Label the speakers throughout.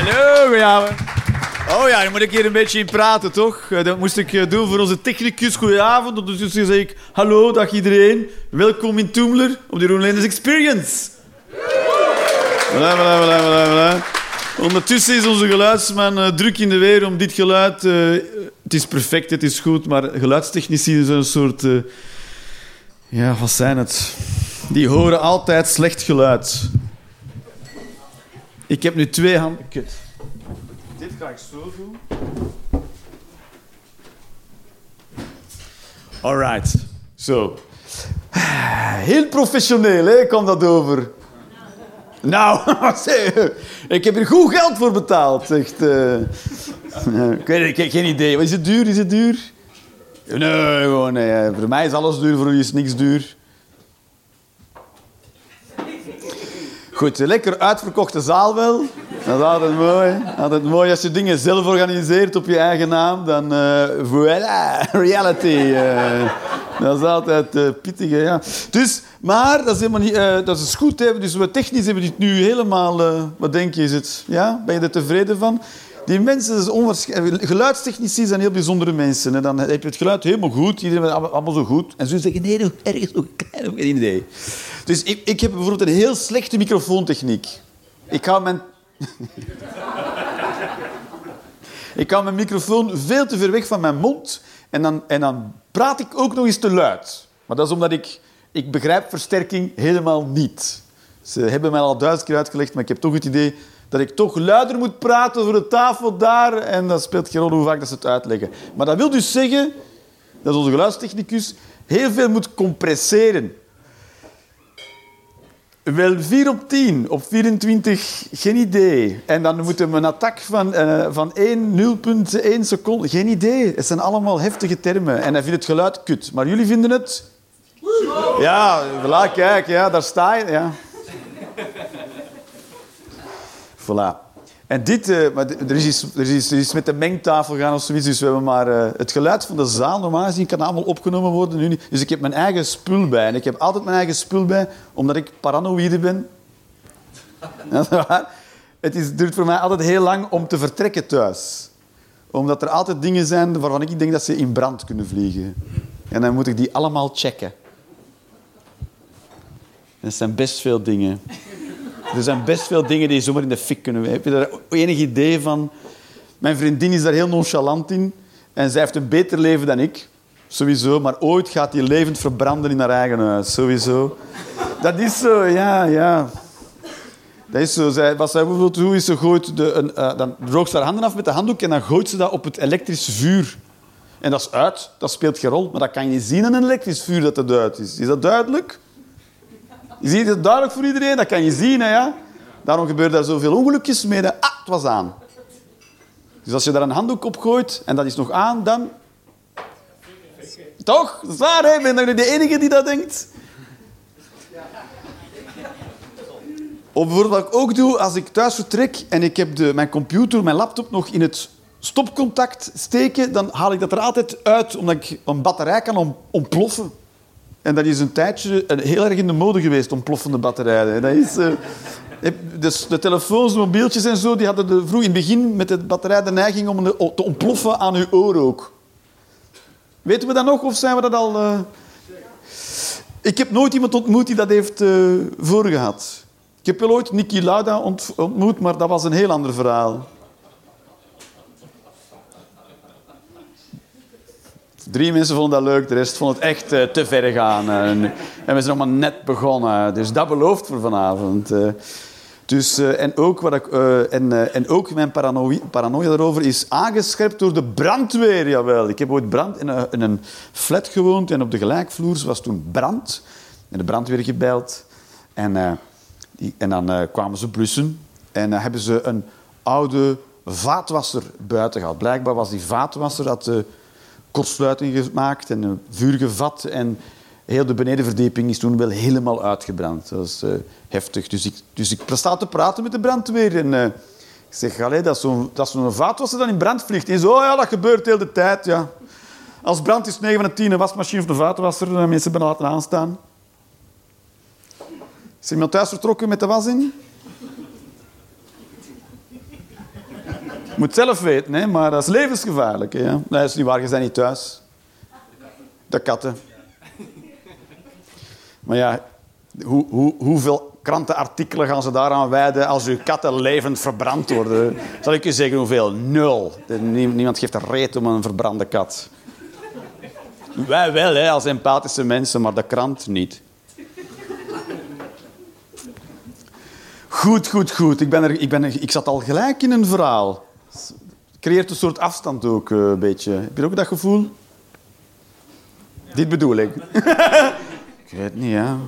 Speaker 1: Hallo, goedenavond. Oh ja, dan moet ik hier een beetje in praten, toch? Eh, Dat moest ik eh, doen voor onze technicus. Goedenavond. Ondertussen zeg ik hallo, dag iedereen. Welkom in Toemler op de Roenlenders Experience. Voilà, voilà, voilà, voilà, voilà. Ondertussen is onze geluidsman eh, druk in de weer om dit geluid... het is perfect, het is goed, maar geluidstechnici zijn een soort... ja, wat zijn het? Die horen altijd slecht geluid. Ik heb nu twee handen... Kut. Dit ga ik zo doen. Alright. Zo. Heel professioneel, hè, komt dat over. Nou, zeg, ik heb er goed geld voor betaald. Echt, eh. ik, weet, ik heb geen idee. Is het duur? Is het duur? Nee, gewoon, nee. Voor mij is alles duur, voor u is niks duur. Goed, lekker uitverkochte zaal wel. Dat is altijd mooi. Altijd mooi als je dingen zelf organiseert op je eigen naam. Dan, eh voilà, reality. eh. dat is altijd eh pittig, ja. Dus, maar dat is helemaal niet... dat is goed, hè. Dus we technisch hebben dit nu helemaal... wat denk je, is het? Ja? Ben je er tevreden van? Die mensen, dat is onwaarschijnlijk. Geluidstechnici zijn heel bijzondere mensen. Hè. Dan heb je het geluid helemaal goed. Iedereen het allemaal zo goed. En ze zeggen, nee, ergens nog klein geen idee. Dus ik, ik heb bijvoorbeeld een heel slechte microfoontechniek. Ik hou mijn... ik hou mijn microfoon veel te ver weg van mijn mond. En dan, en dan praat ik ook nog eens te luid. Maar dat is omdat ik... Ik begrijp versterking helemaal niet. Ze hebben mij al duizend keer uitgelegd, maar ik heb toch het idee dat ik toch luider moet praten voor de tafel daar. En dat speelt geen rol hoe vaak dat ze het uitleggen. Maar dat wil dus zeggen dat onze geluidstechnicus heel veel moet compresseren. Wel 4 op 10, op 24, geen idee. En dan moeten we een attack van, eh, van 1, 0,1 seconde. Geen idee. Het zijn allemaal heftige termen. En hij vindt het geluid kut. Maar jullie vinden het? Ja, voilà, kijk, ja, daar sta je. Ja. Voilà. En dit, eh, maar er is, iets, er, is, er is met de mengtafel gaan of zoiets, dus we hebben maar eh, het geluid van de zaal normaal gezien kan allemaal opgenomen worden. Nu niet. Dus ik heb mijn eigen spul bij. En ik heb altijd mijn eigen spul bij, omdat ik paranoïde ben. Het is, duurt voor mij altijd heel lang om te vertrekken thuis. Omdat er altijd dingen zijn waarvan ik denk dat ze in brand kunnen vliegen. En dan moet ik die allemaal checken. Dat zijn best veel dingen. Er zijn best veel dingen die zomaar in de fik kunnen. Heb je daar enig idee van? Mijn vriendin is daar heel nonchalant in. En zij heeft een beter leven dan ik. Sowieso. Maar ooit gaat die levend verbranden in haar eigen huis. Sowieso. Dat is zo, ja, ja. Dat is zo. Wat zij bijvoorbeeld doet, is ze gooit de, een, eh, dan droogt ze haar handen af met de handdoek en dan gooit ze dat op het elektrisch vuur. En dat is uit. Dat speelt geen rol. Maar dat kan je zien aan een elektrisch vuur dat het uit is. Is dat duidelijk? Je ziet het duidelijk voor iedereen, dat kan je zien. Hè, ja? Daarom gebeuren er zoveel ongelukjes mee. Ah, het was aan. Dus als je daar een handdoek op gooit en dat is nog aan, dan... Toch? Dat is waar, hè? Ben je de enige die dat denkt? Of bijvoorbeeld wat ik ook doe, als ik thuis vertrek en ik heb de, mijn computer, mijn laptop nog in het stopcontact steken, dan haal ik dat er altijd uit, omdat ik een batterij kan ontploffen. En dat is een tijdje eh, heel erg in de mode geweest, ontploffende batterijen. Dat is, eh, dus de telefoons, de mobieltjes en zo, die hadden de, vroeg in het begin met de batterij de neiging om te ontploffen aan uw oor ook. Weten we dat nog of zijn we dat al... eh? Ik heb nooit iemand ontmoet die dat heeft eh voorgehad. Ik heb wel ooit Niki Lauda ont- ontmoet, maar dat was een heel ander verhaal. Drie mensen vonden dat leuk, de rest vond het echt eh, te ver gaan. En, en we zijn nog maar net begonnen, dus dat belooft voor vanavond. eh. Dus, eh, en, ook wat ik, eh, en, eh, en ook mijn paranoia daarover is aangescherpt door de brandweer. Jawel. Ik heb ooit brand in een, een flat gewoond en op de gelijkvloers was toen brand. En de brandweer gebeld. En, eh, die, en dan eh, kwamen ze blussen. En dan hebben ze een oude vaatwasser buiten gehad. Blijkbaar was die vaatwasser had de kortsluiting gemaakt en een vuur gevat. En heel de benedenverdieping is toen wel helemaal uitgebrand. Dat was eh, heftig. Dus ik, dus ik sta te praten met de brandweer. En eh, ik zeg, allee, dat zo'n zo'n vaatwasser dat in brand vliegt. En zo, oh ja, dat gebeurt heel de tijd, ja. Als brand is 9 van de 10 een wasmachine of een vaatwasser. En mensen hebben laten aanstaan. Is iemand thuis vertrokken met de was in? Moet zelf weten, hè? maar dat is levensgevaarlijk. Hè? Dat is niet waar, je bent niet thuis. De katten. Maar ja, hoe, hoe, hoeveel krantenartikelen gaan ze daaraan wijden als uw katten levend verbrand worden? Zal ik u zeggen hoeveel? Nul. Niemand geeft een reet om een verbrande kat. Wij wel, hè, als empathische mensen, maar de krant niet. Goed, goed, goed. Ik, ben er, ik, ben er, ik zat al gelijk in een verhaal. Creëert een soort afstand ook, eh, een beetje. Heb je ook dat gevoel? Dit bedoel ik. ik weet niet, ja.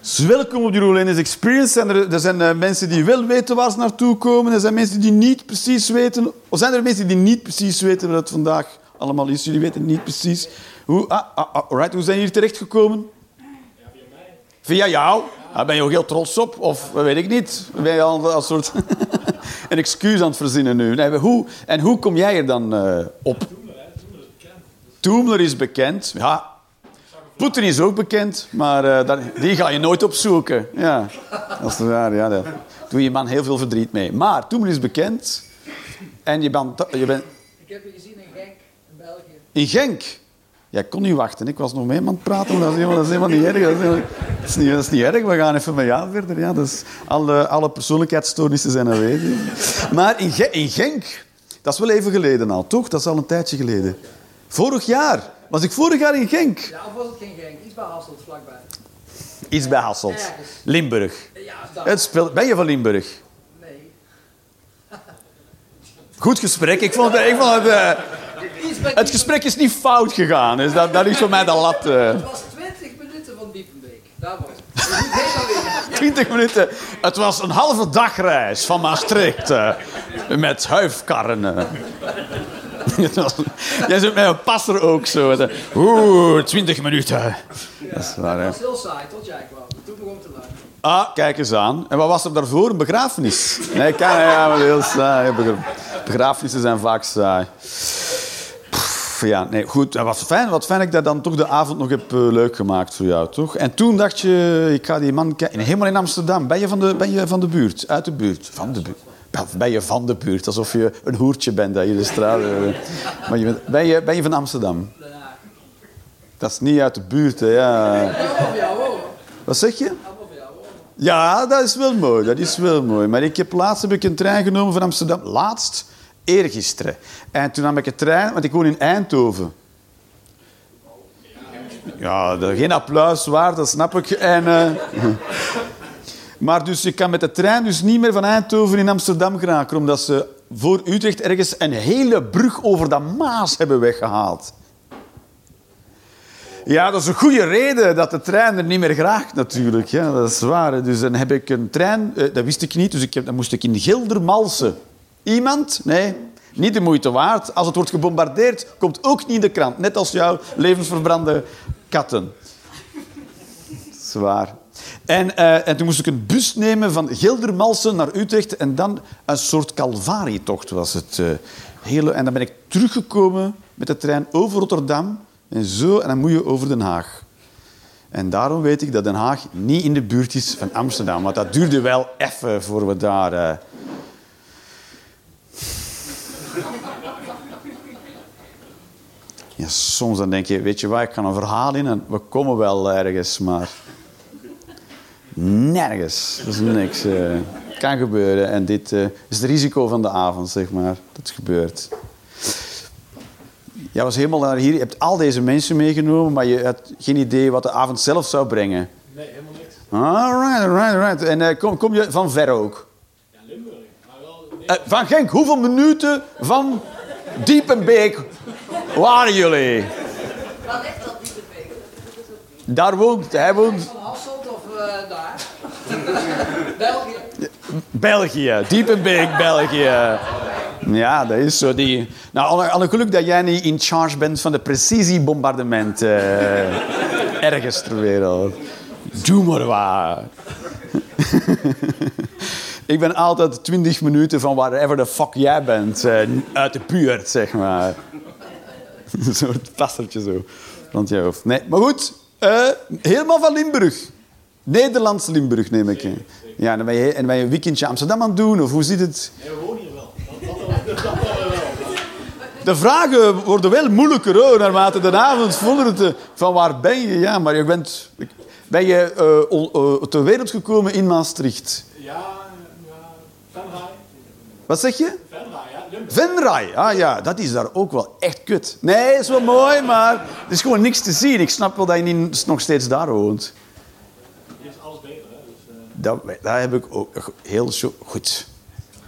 Speaker 1: Dus welkom op die Roelines Experience. er, er zijn uh, mensen die wel weten waar ze naartoe komen. Er zijn mensen die niet precies weten. Of zijn er mensen die niet precies weten wat het vandaag allemaal is? Jullie weten niet precies. Hoe, ah, ah, ah right. Hoe zijn jullie terechtgekomen? Ja, via mij. Via jou? Daar ben je ook heel trots op? Of weet ik niet? Ben je al een soort een excuus aan het verzinnen nu? Nee, hoe, en hoe kom jij er dan uh, op? Toemler is bekend. Ja. Poetin is ook bekend, maar uh, dat, die ga je nooit opzoeken. Ja, dat is waar. Ja, daar doe je man heel veel verdriet mee. Maar Toemler is bekend. En je bent... Je bent...
Speaker 2: Ik heb je gezien in Genk, in België.
Speaker 1: In Genk? Jij kon niet wachten. Ik was nog mee aan het praten, maar dat is helemaal, dat is helemaal niet erg. Dat is, helemaal, dat, is niet, dat is, niet, erg. We gaan even met jou verder. Ja, dus alle, alle persoonlijkheidsstoornissen zijn aanwezig. Maar in, in Genk, dat is wel even geleden al, toch? Dat is al een tijdje geleden. Vorig jaar. Was ik vorig jaar in Genk?
Speaker 2: Ja, of was het geen Genk? Iets bij Hasselt, vlakbij.
Speaker 1: Iets bij Hasselt. Limburg. Ja, het speelt... Ben je van Limburg?
Speaker 2: Nee.
Speaker 1: Goed gesprek. Ik vond, ik vond het... Uh... Het gesprek is niet fout gegaan. Dus dat, dat is voor mij de lat.
Speaker 2: Uh... Het was 20 minuten van Diepenbeek. Daar was het.
Speaker 1: 20 minuten. Het was een halve dagreis van Maastricht. Uh, met huifkarren. Jij zit met een passer ook zo. Oeh, 20 minuten.
Speaker 2: Dat is waar, was heel saai tot jij kwam. Toen begon te luisteren.
Speaker 1: Ah, kijk eens aan. En wat was er daarvoor? Een begrafenis? Nee, kan, ja, maar heel saai. Begrafenissen zijn vaak saai ja, nee, goed. Wat fijn, wat fijn dat ik dat dan toch de avond nog heb uh, leuk gemaakt voor jou, toch? En toen dacht je, ik ga die man kijken. Helemaal in Amsterdam. Ben je van de, ben je van de buurt? Uit de buurt? Van de buurt. Ben je van de buurt? Alsof je een hoertje bent dat je de straat... Maar ben, je, ben je van Amsterdam? Dat is niet uit de buurt, hè. Ja. Wat zeg je? Ja, dat is wel mooi. Dat is wel mooi. Maar ik heb laatst heb ik een trein genomen van Amsterdam. Laatst? Eergisteren. En toen nam ik de trein, want ik woon in Eindhoven. Ja, geen applaus waard, dat snap ik. En, uh... maar dus je kan met de trein dus niet meer van Eindhoven in Amsterdam geraken, omdat ze voor Utrecht ergens een hele brug over de Maas hebben weggehaald. Ja, dat is een goede reden dat de trein er niet meer graagt, natuurlijk. Ja, dat is waar. Dus dan heb ik een trein, eh, dat wist ik niet, dus ik heb, dan moest ik in Gildermalsen. Iemand? Nee, niet de moeite waard. Als het wordt gebombardeerd, komt ook niet in de krant. Net als jouw levensverbrande katten. Zwaar. En, uh, en toen moest ik een bus nemen van Gildermalsen naar Utrecht. En dan een soort calvarietocht was het. Uh, hele, en dan ben ik teruggekomen met de trein over Rotterdam. En zo, en dan moet je over Den Haag. En daarom weet ik dat Den Haag niet in de buurt is van Amsterdam. Want dat duurde wel even voor we daar... Uh, Ja, soms dan denk je, weet je waar, ik ga een verhaal in en we komen wel ergens, maar nergens. Dat is niks. Uh, kan gebeuren en dit uh, is het risico van de avond, zeg maar. Dat gebeurt. Jij was helemaal naar hier, je hebt al deze mensen meegenomen, maar je had geen idee wat de avond zelf zou brengen.
Speaker 2: Nee, helemaal niks.
Speaker 1: Alright, alright, alright. En uh, kom, kom je van ver ook?
Speaker 2: Ja, Limburg. Maar wel...
Speaker 1: van Genk, hoeveel minuten van Diepenbeek waren jullie?
Speaker 2: Waar ligt dat Diepenbeek?
Speaker 1: Daar woont, hij woont...
Speaker 2: Van Hasselt of uh, daar? België.
Speaker 1: België, Diepenbeek, België. Ja, dat is zo. Die... Nou, alle geluk dat jij niet in charge bent van de precisiebombardement uh, ergens ter wereld. Doe maar waar. Ik ben altijd 20 minuten van wherever the fuck jij bent, uh, uit de buurt, zeg maar. Een soort passertje zo rond je hoofd. Nee, maar goed, uh, helemaal van Limburg. Nederlands Limburg neem ik. Ja, en dan ben, je, en ben je een weekendje Amsterdam aan het doen, of hoe zit het?
Speaker 2: Ja, we wonen hier wel.
Speaker 1: de vragen worden wel moeilijker hoor, naarmate de avond vordert. eh, Van waar ben je? Ja, maar je bent... Ben je eh, eh, ter wereld gekomen in Maastricht?
Speaker 3: Ja, ja, Venray.
Speaker 1: Wat zeg je?
Speaker 3: Venray.
Speaker 1: Venray. Ah ja, dat is daar ook wel echt kut. Nee, is wel mooi, maar er is gewoon niks te zien. Ik snap wel dat je niet nog steeds daar woont.
Speaker 3: Hier is alles beter, hè. Dus, eh,
Speaker 1: Dat, dat heb ik ook heel zo goed.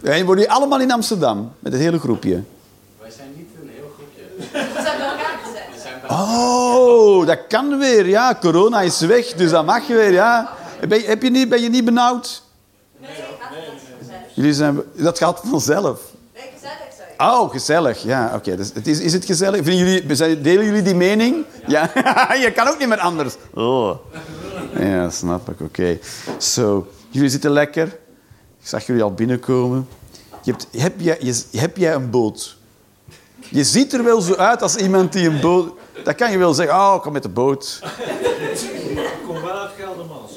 Speaker 1: En worden jullie allemaal in Amsterdam, met het hele groepje?
Speaker 2: Wij zijn niet een heel groepje.
Speaker 4: We zijn bij elkaar gezet.
Speaker 1: Oh, dat kan weer. Ja, corona is weg, dus dat mag weer. Ja. Ben, je, heb je niet, ben je niet benauwd?
Speaker 4: Nee.
Speaker 1: Jullie zijn, dat gaat vanzelf.
Speaker 4: Nee, gezellig zei ik.
Speaker 1: Oh, gezellig. Ja, oké. Dus het is, is het gezellig? Vinden jullie, zijn- delen jullie die mening? Ja, je kan ook niet meer anders. Oh. Ja, snap ik. Oké. Zo, jullie zitten lekker. Ik zag jullie al binnenkomen. Je hebt, heb, jij, je, heb jij een boot? Je ziet er wel zo uit als iemand die een boot... Dat kan je wel zeggen. Oh, kom met de boot.
Speaker 3: ik kom wel uit Geldermals.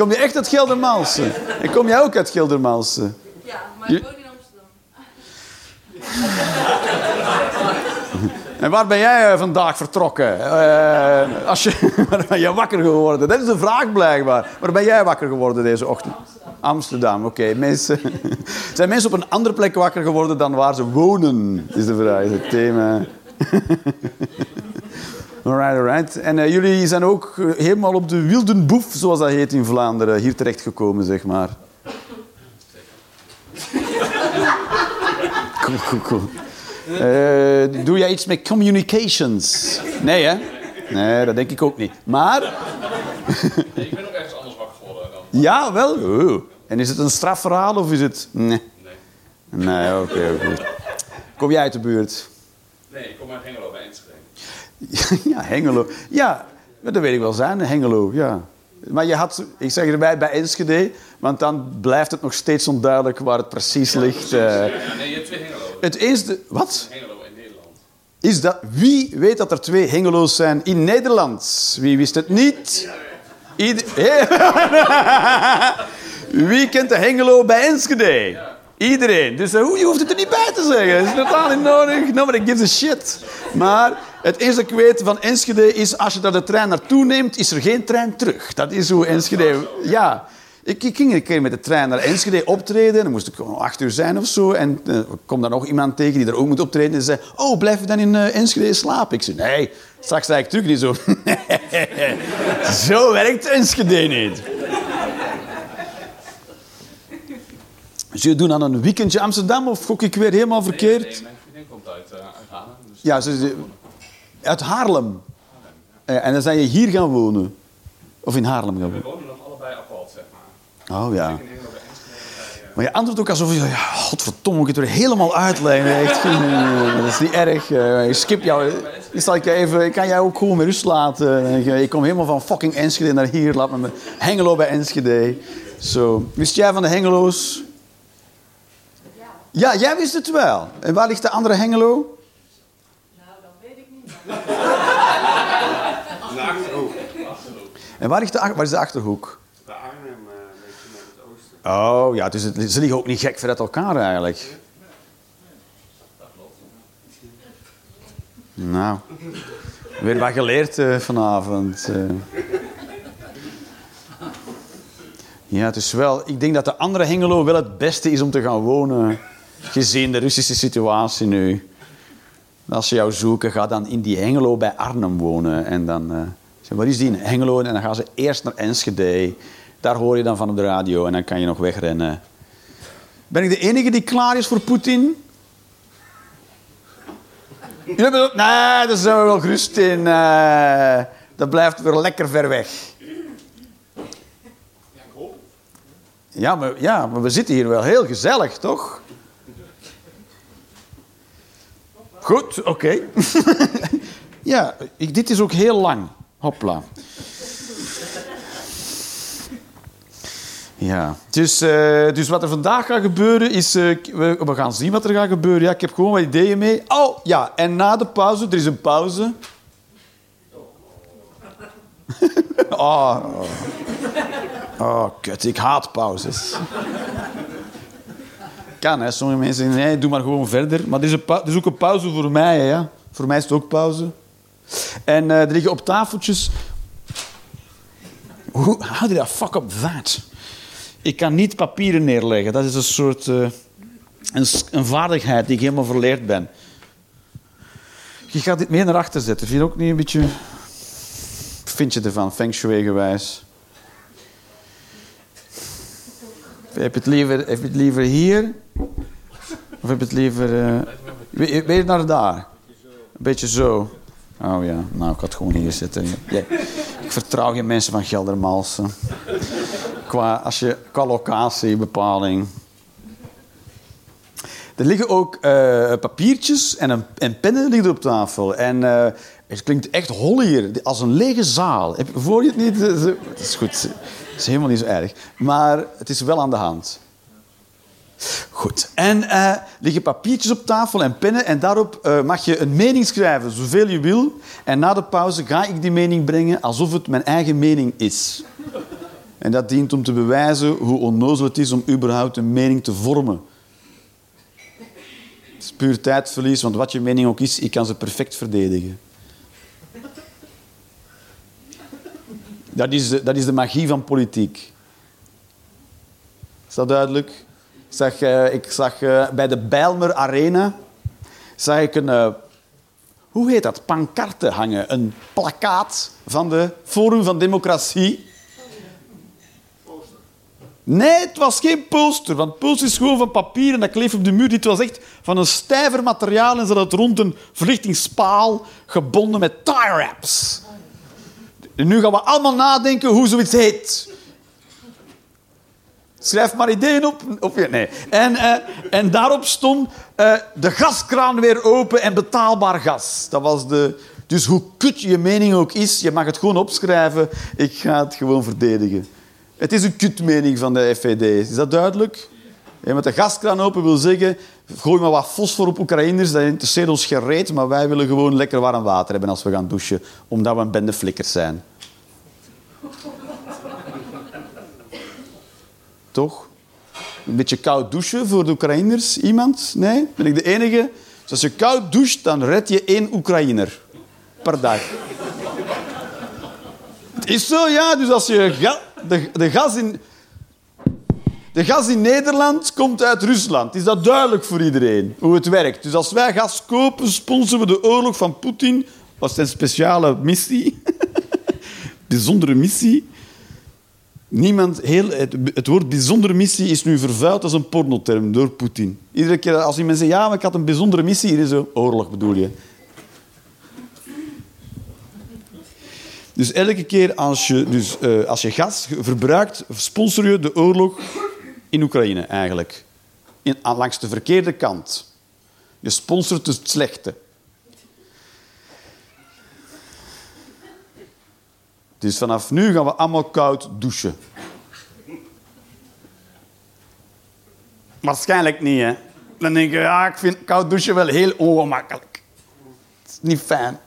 Speaker 1: Kom je echt uit Geldermalsen? En kom jij ook uit Geldermalsen?
Speaker 4: Ja, maar ik woon in Amsterdam.
Speaker 1: En waar ben jij eh, vandaag vertrokken? Eh, als je, waar ben je wakker geworden? Dat is een vraag blijkbaar. Waar ben jij wakker geworden deze ochtend? Amsterdam, oké. Mensen, zijn mensen op een andere plek wakker geworden dan waar ze wonen? Is de vraag, is het thema. Alright, alright. En eh, jullie zijn ook eh, helemaal op de Wildenboef, zoals dat heet in Vlaanderen, hier terechtgekomen, zeg maar. Cool, cool, cool. Eh, doe jij iets met communications? Nee, hè? Nee, dat denk ik ook niet. Maar,
Speaker 5: Nee, ik ben ook ergens anders wakker geworden dan.
Speaker 1: ja, wel. Oh. En is het een strafverhaal of is het... Nee.
Speaker 5: Nee.
Speaker 1: Nee, oké, oké. Kom jij uit de buurt?
Speaker 5: Nee, ik kom uit Hengelo bij Enschede.
Speaker 1: ja, Hengelo. Ja, maar dat weet ik wel zijn, Hengelo, ja. Maar je had, ik zeg erbij, bij Enschede, want dan blijft het nog steeds onduidelijk waar het precies ligt. eh.
Speaker 5: Ja, nee, je hebt twee Hengelo.
Speaker 1: het eerste... Wat?
Speaker 5: Hengelo in Nederland.
Speaker 1: Is dat, wie weet dat er twee Hengelo's zijn in Nederland? Wie wist het niet? Ieder, wie kent de Hengelo bij Enschede? Iedereen. Dus eh, je hoeft het er niet bij te zeggen. Dat is totaal niet nodig. Nobody gives a shit. Maar het enige dat ik weet van Enschede is... als je daar de trein naartoe neemt, is er geen trein terug. Dat is hoe Enschede... Ja. Ik, ik ging een keer met de trein naar Enschede optreden. Dan moest ik gewoon acht uur zijn of zo. En eh, er komt dan nog iemand tegen die er ook moet optreden. En zei, oh, blijf je dan in eh, Enschede slapen? Ik zei, nee, straks sta ik terug. niet zo, zo werkt Enschede niet. Jullie doen aan een weekendje Amsterdam of gok ik weer helemaal verkeerd?
Speaker 5: Nee, mijn vriendin komt uit, uh, uit Haarlem. Dus
Speaker 1: Ja, ze, uit Haarlem. Eh, En dan zijn je hier gaan wonen. Of in Haarlem gaan
Speaker 5: we
Speaker 1: wonen.
Speaker 5: wonen nog allebei apart, zeg maar.
Speaker 1: Oh ja.
Speaker 5: Enschede. en
Speaker 1: Maar je antwoordt ook alsof je... Ja, godverdomme, ik het weer helemaal uitleggen. Eh, dat is niet erg. Eh, Ik skip jou. Ik, zal ik, je even, ik kan jou ook gewoon met rust laten. En Ik, kom helemaal van fucking Enschede naar hier. Laat me met Hengelo bij Enschede. Zo. Wist jij van de Hengelo's? Ja, jij wist het wel. En waar ligt de andere Hengelo?
Speaker 4: Nou, dat weet ik niet.
Speaker 6: De Achterhoek.
Speaker 1: En waar, ligt de, waar is de Achterhoek?
Speaker 6: Bij Arnhem, eh, een beetje naar het oosten.
Speaker 1: Oh ja, dus het, ze liggen ook niet gek ver uit elkaar eigenlijk. Nou, weer wat geleerd eh, vanavond. eh. Ja, het is wel... Ik denk dat de andere Hengelo wel het beste is om te gaan wonen, gezien de Russische situatie nu. Als ze jou zoeken, ga dan in die Hengelo bij Arnhem wonen. En dan... eh zeg, waar is die in Hengelo? En dan gaan ze eerst naar Enschede. Daar hoor je dan van op de radio en dan kan je nog wegrennen. Ben ik de enige die klaar is voor Poetin? Nee, daar zijn we wel gerust in. eh. dat blijft weer lekker ver weg. Ja, maar, ja, maar we zitten hier wel heel gezellig, toch? Goed, oké. ja, dit is ook heel lang. Hopla. Ja, dus, eh, dus wat er vandaag gaat gebeuren is... eh, we, we gaan zien wat er gaat gebeuren. Ja, ik heb gewoon wat ideeën mee. Oh, ja, en na de pauze, er is een pauze. oh, oh. oh, kut, ik haat pauzes. Kan, hè. Sommige mensen zeggen, nee, doe maar gewoon verder. Maar er is, een ook een pauze voor mij, hè. Voor mij is het ook pauze. En eh, er liggen op tafeltjes... How did I fuck up that? Ik kan niet papieren neerleggen. Dat is een soort... eh, een, een vaardigheid die ik helemaal verleerd ben. Je gaat dit meer naar achter zetten. Vind je ook niet een beetje... Vind je ervan, feng shui gewijs? Heb je het liever, heb je het liever hier? Of heb je het liever... eh weet je naar daar? Een beetje zo. Oh ja, nou, ik had gewoon hier zitten. Ik vertrouw geen mensen van Geldermalsen. Qua, als je, qua locatiebepaling. Er liggen ook eh, papiertjes en, een, en pennen liggen op tafel. En eh, het klinkt echt hol hier, als een lege zaal. Heb, voor je het niet? Het is goed, is helemaal niet zo erg. Maar het is wel aan de hand. Goed. En eh liggen papiertjes op tafel en pennen. En daarop eh, mag je een mening schrijven, zoveel je wil. En na de pauze ga ik die mening brengen alsof het mijn eigen mening is. En dat dient om te bewijzen hoe onnozel het is om überhaupt een mening te vormen. Het is puur tijdverlies, want wat je mening ook is, ik kan ze perfect verdedigen. Dat is de, dat is de magie van politiek. Is dat duidelijk? Ik zag, eh, ik zag eh, bij de Bijlmer Arena zag ik een, eh, hoe heet dat, pancarte hangen. Een plakkaat van de Forum van Democratie. Nee, het was geen poster, want poster is gewoon van papier en dat kleeft op de muur. Dit was echt van een stijver materiaal en ze hadden het rond een verlichtingspaal gebonden met tie wraps. En nu gaan we allemaal nadenken hoe zoiets heet. Schrijf maar ideeën op. op nee. en, eh, en daarop stond eh, de gaskraan weer open en betaalbaar gas. Dat was de... Dus hoe kut je mening ook is, je mag het gewoon opschrijven. Ik ga het gewoon verdedigen. Het is een kutmening van de FVD. Is dat duidelijk? Ja, met de gaskraan open wil zeggen... Gooi maar wat fosfor op Oekraïners, dat interesseert ons gereed, maar wij willen gewoon lekker warm water hebben als we gaan douchen, omdat we een bende flikkers zijn. Toch? Een beetje koud douchen voor de Oekraïners? Iemand? Nee? Ben ik de enige? Dus als je koud doucht, dan red je één Oekraïner per dag. Het is zo, ja. Dus als je de, de gas in... De gas in Nederland komt uit Rusland. Is dat duidelijk voor iedereen, hoe het werkt? Dus als wij gas kopen, sponsoren we de oorlog van Poetin. Is zijn speciale missie. Bijzondere missie. Niemand, heel, het, woord bijzondere missie is nu vervuild als een pornoterm door Poetin. Iedere keer als iemand zegt, ja, maar ik had een bijzondere missie, hier is zo, oorlog bedoel je. Dus elke keer als je, dus, eh, als je gas verbruikt, sponsor je de oorlog in Oekraïne eigenlijk. In, langs de verkeerde kant. Je sponsort het slechte. Dus vanaf nu gaan we allemaal koud douchen. Waarschijnlijk niet, hè. Dan denk je, ja, ik vind koud douchen wel heel ongemakkelijk. Het is niet fijn.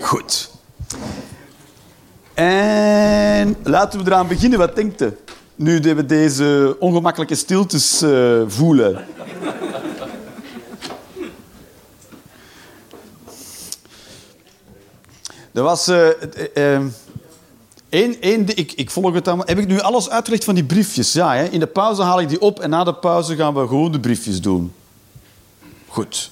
Speaker 1: Goed. En laten we eraan beginnen. Wat denkt u? Nu dat we deze ongemakkelijke stiltes eh, voelen. Er was... eh, het, eh, eh, één, één, di- ik, ik volg het allemaal. Heb ik nu alles uitgelegd van die briefjes? Ja, hè? in de pauze haal ik die op en na de pauze gaan we gewoon de briefjes doen. Goed.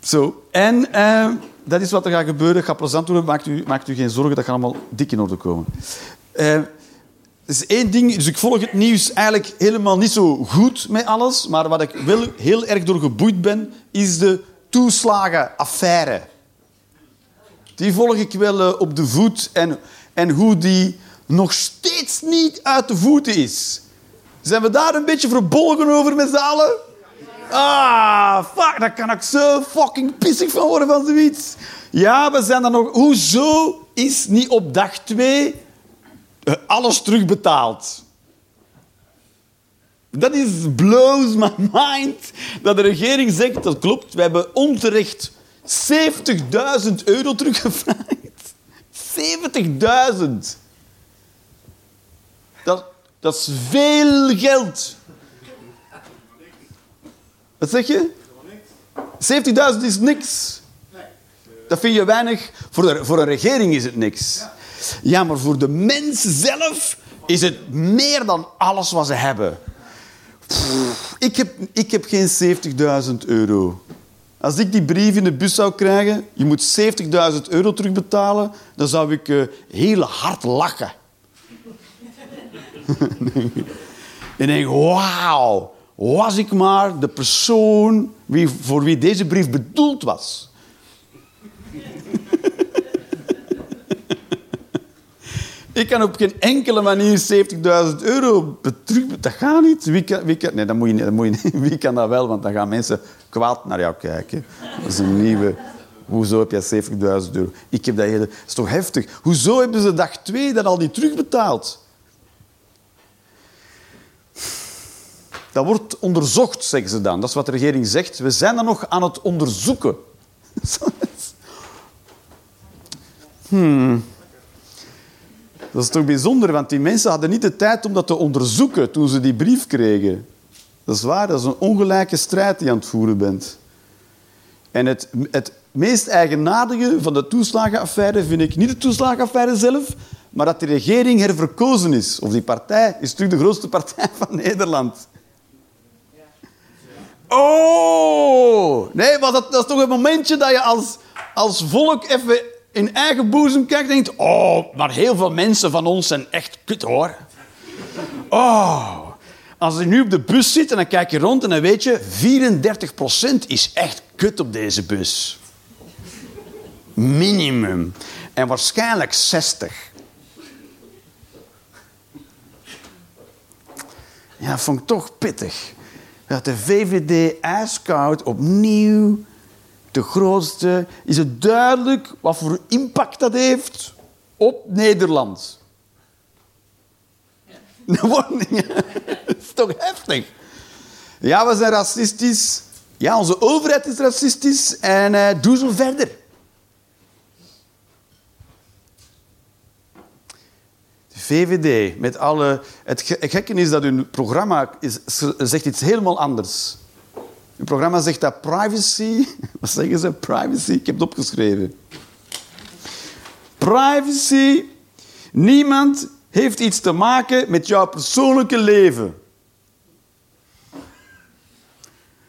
Speaker 1: Zo. En eh, dat is wat er gaat gebeuren. Gaat plezant worden. Maakt u, maakt u geen zorgen, dat gaat allemaal dik in orde komen. Eh, er is één ding, dus ik volg het nieuws eigenlijk helemaal niet zo goed met alles. Maar wat ik wel heel erg door geboeid ben, is de toeslagenaffaire. Die volg ik wel eh, op de voet. En, en hoe die nog steeds niet uit de voeten is. Zijn we daar een beetje verbolgen over met z'n allen? Ah, fuck, daar kan ik zo fucking pissig van worden van zoiets. Ja, we zijn dan nog... Hoezo is niet op dag twee eh, alles terugbetaald? Dat is blows my mind. Dat de regering zegt, dat klopt, we hebben onterecht 70.000 euro teruggevraagd. 70.000. Dat, dat is veel geld. Wat zeg je? 70.000 is niks. Dat vind je weinig. Voor, de, voor een regering is het niks. Ja, maar voor de mens zelf is het meer dan alles wat ze hebben. Ik heb, ik heb geen 70.000 euro. Als ik die brief in de bus zou krijgen, je moet 70.000 euro terugbetalen, dan zou ik uh, heel hard lachen. en denk, wauw, was ik maar de persoon wie, voor wie deze brief bedoeld was. Ik kan op geen enkele manier 70.000 euro terug... Dat gaat niet. Wie kan, wie kan, nee, dat moet, je dat moet je. Wie kan dat wel? Want dan gaan mensen kwaad naar jou kijken. Dat is een nieuwe... Hoezo heb je 70.000 euro? Ik heb dat. Dat is toch heftig? Hoezo hebben ze dag twee dat al niet terugbetaald? Dat wordt onderzocht, zeggen ze dan. Dat is wat de regering zegt. We zijn dan nog aan het onderzoeken. Hmm. Dat is toch bijzonder, want die mensen hadden niet de tijd om dat te onderzoeken toen ze die brief kregen. Dat is waar, dat is een ongelijke strijd die je aan het voeren bent. En het, het meest eigenaardige van de toeslagenaffaire vind ik niet de toeslagenaffaire zelf, maar dat de regering herverkozen is. Of die partij is natuurlijk de grootste partij van Nederland. Oh! Nee, maar dat, dat is toch een momentje dat je als, als volk even in eigen boezem kijkt en denkt... Oh, maar heel veel mensen van ons zijn echt kut, hoor. Oh. Als je nu op de bus zit en dan kijk je rond en dan weet je... 34% is echt kut op deze bus. Minimum. En waarschijnlijk 60. Ja, vond ik toch pittig. Dat de VVD ijskoud opnieuw de grootste, is het duidelijk wat voor impact dat heeft op Nederland. Dat is toch heftig? Ja, we zijn racistisch. Ja, onze overheid is racistisch en uh, doe zo verder. De VVD, met alle... Het gekke is dat hun programma is, zegt iets helemaal anders. Het programma zegt dat privacy... Wat zeggen ze? Privacy? Ik heb het opgeschreven. Privacy... Niemand heeft iets te maken met jouw persoonlijke leven.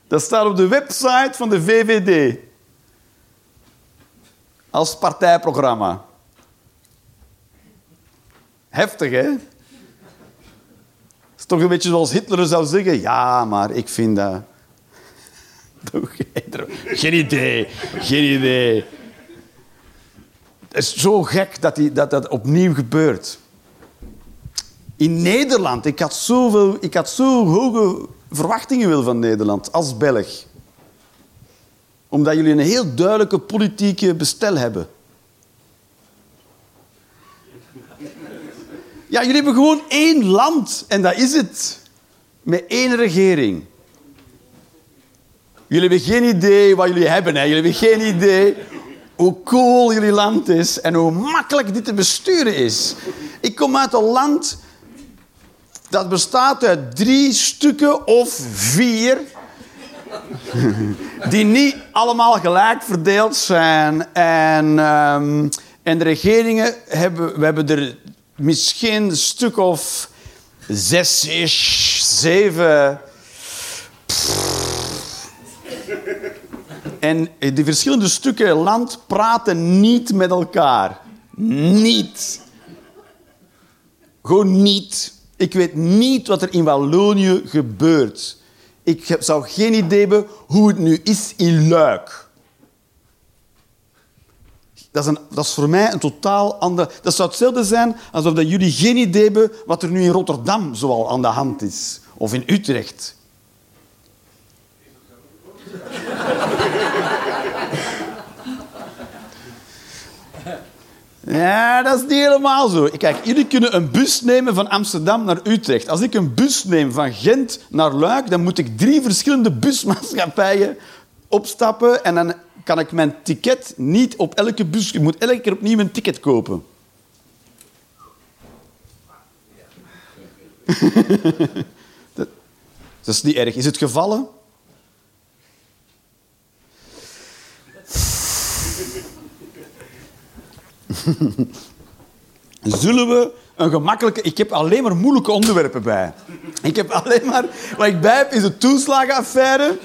Speaker 1: Dat staat op de website van de VVD. Als partijprogramma. Heftig, hè? Het is toch een beetje zoals Hitler zou zeggen. Ja, maar ik vind dat... Geen idee. Geen idee. Het is zo gek dat, die, dat dat opnieuw gebeurt. In Nederland, ik had, zoveel, ik had zo hoge verwachtingen wil van Nederland als Belg. Omdat jullie een heel duidelijke politieke bestel hebben. Ja, jullie hebben gewoon één land en dat is het. Met één regering. Jullie hebben geen idee wat jullie hebben. Hè? Jullie hebben geen idee hoe cool jullie land is en hoe makkelijk dit te besturen is. Ik kom uit een land dat bestaat uit drie stukken of vier. Die niet allemaal gelijk verdeeld zijn. En, um, en de regeringen hebben, we hebben er misschien een stuk of zes, zeven. En die verschillende stukken land praten niet met elkaar. Niet. Gewoon niet. Ik weet niet wat er in Wallonië gebeurt. Ik zou geen idee hebben hoe het nu is in Luik. Dat is, een, dat is voor mij een totaal ander... Dat zou hetzelfde zijn alsof dat jullie geen idee hebben wat er nu in Rotterdam zoal aan de hand is. Of in Utrecht. Ja, dat is niet helemaal zo. Kijk, jullie kunnen een bus nemen van Amsterdam naar Utrecht. Als ik een bus neem van Gent naar Luik, dan moet ik drie verschillende busmaatschappijen opstappen en dan kan ik mijn ticket niet op elke bus... Ik moet elke keer opnieuw een ticket kopen. dat, dat is niet erg. Is het gevallen? Zullen we een gemakkelijke... Ik heb alleen maar moeilijke onderwerpen bij. Ik heb alleen maar... Wat ik bij heb is de toeslagenaffaire.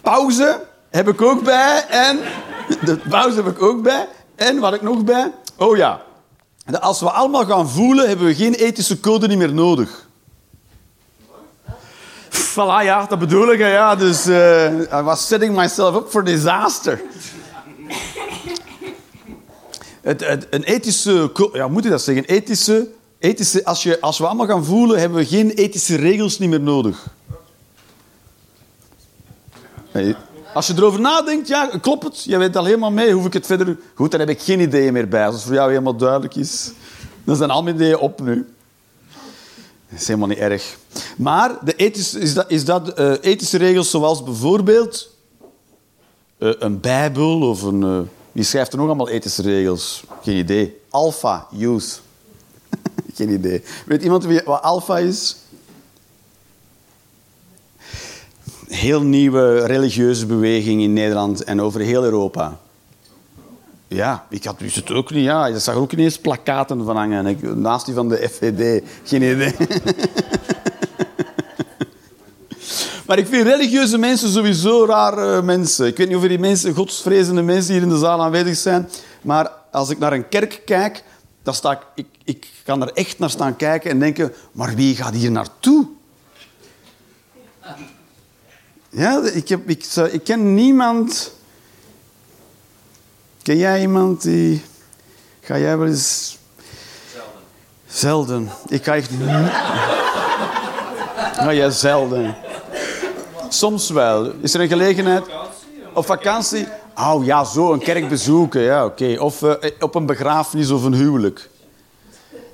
Speaker 1: Pauze heb ik ook bij. En... De pauze heb ik ook bij. En wat ik nog bij... Oh ja. Als we allemaal gaan voelen, hebben we geen ethische code niet meer nodig. Voilà, ja, dat bedoel ik. Ja. Dus eh I was setting myself up for disaster. Het, een ethische... Ja, moet je dat zeggen? Ethische... ethische als, je, als we allemaal gaan voelen, hebben we geen ethische regels niet meer nodig. Als je erover nadenkt, ja, klopt het. Je weet al helemaal mee. Hoef ik het verder... Goed, dan heb ik geen ideeën meer bij. Als het voor jou helemaal duidelijk is, dan zijn al mijn ideeën op nu. Dat is helemaal niet erg. Maar de ethische, is dat, is dat eh, ethische regels zoals bijvoorbeeld eh, een bijbel of een... eh, wie schrijft er nog allemaal ethische regels? Geen idee. Alpha, youth. Geen idee. Weet iemand wie, wat alpha is? Heel nieuwe religieuze beweging in Nederland en over heel Europa. Ja, ik had wist het ook niet. Ja, je zag ook ineens plakaten van hangen. Ik, naast die van de FVD. Geen idee. Maar ik vind religieuze mensen sowieso rare mensen. Ik weet niet of die mensen, godsvrezende mensen hier in de zaal aanwezig zijn. Maar als ik naar een kerk kijk, dan sta ik, ik, ik kan er echt naar staan kijken en denken... Maar wie gaat hier naartoe? Ja, ik, heb, ik, ik ken niemand... Ken jij iemand die... Ga jij wel eens... Zelden. Zelden. Ik ga echt... Ga jij zelden. Soms wel. Is er een gelegenheid? Op vakantie? Oh ja, zo, een kerk bezoeken. Ja, oké. Of eh, op een begrafenis of een huwelijk.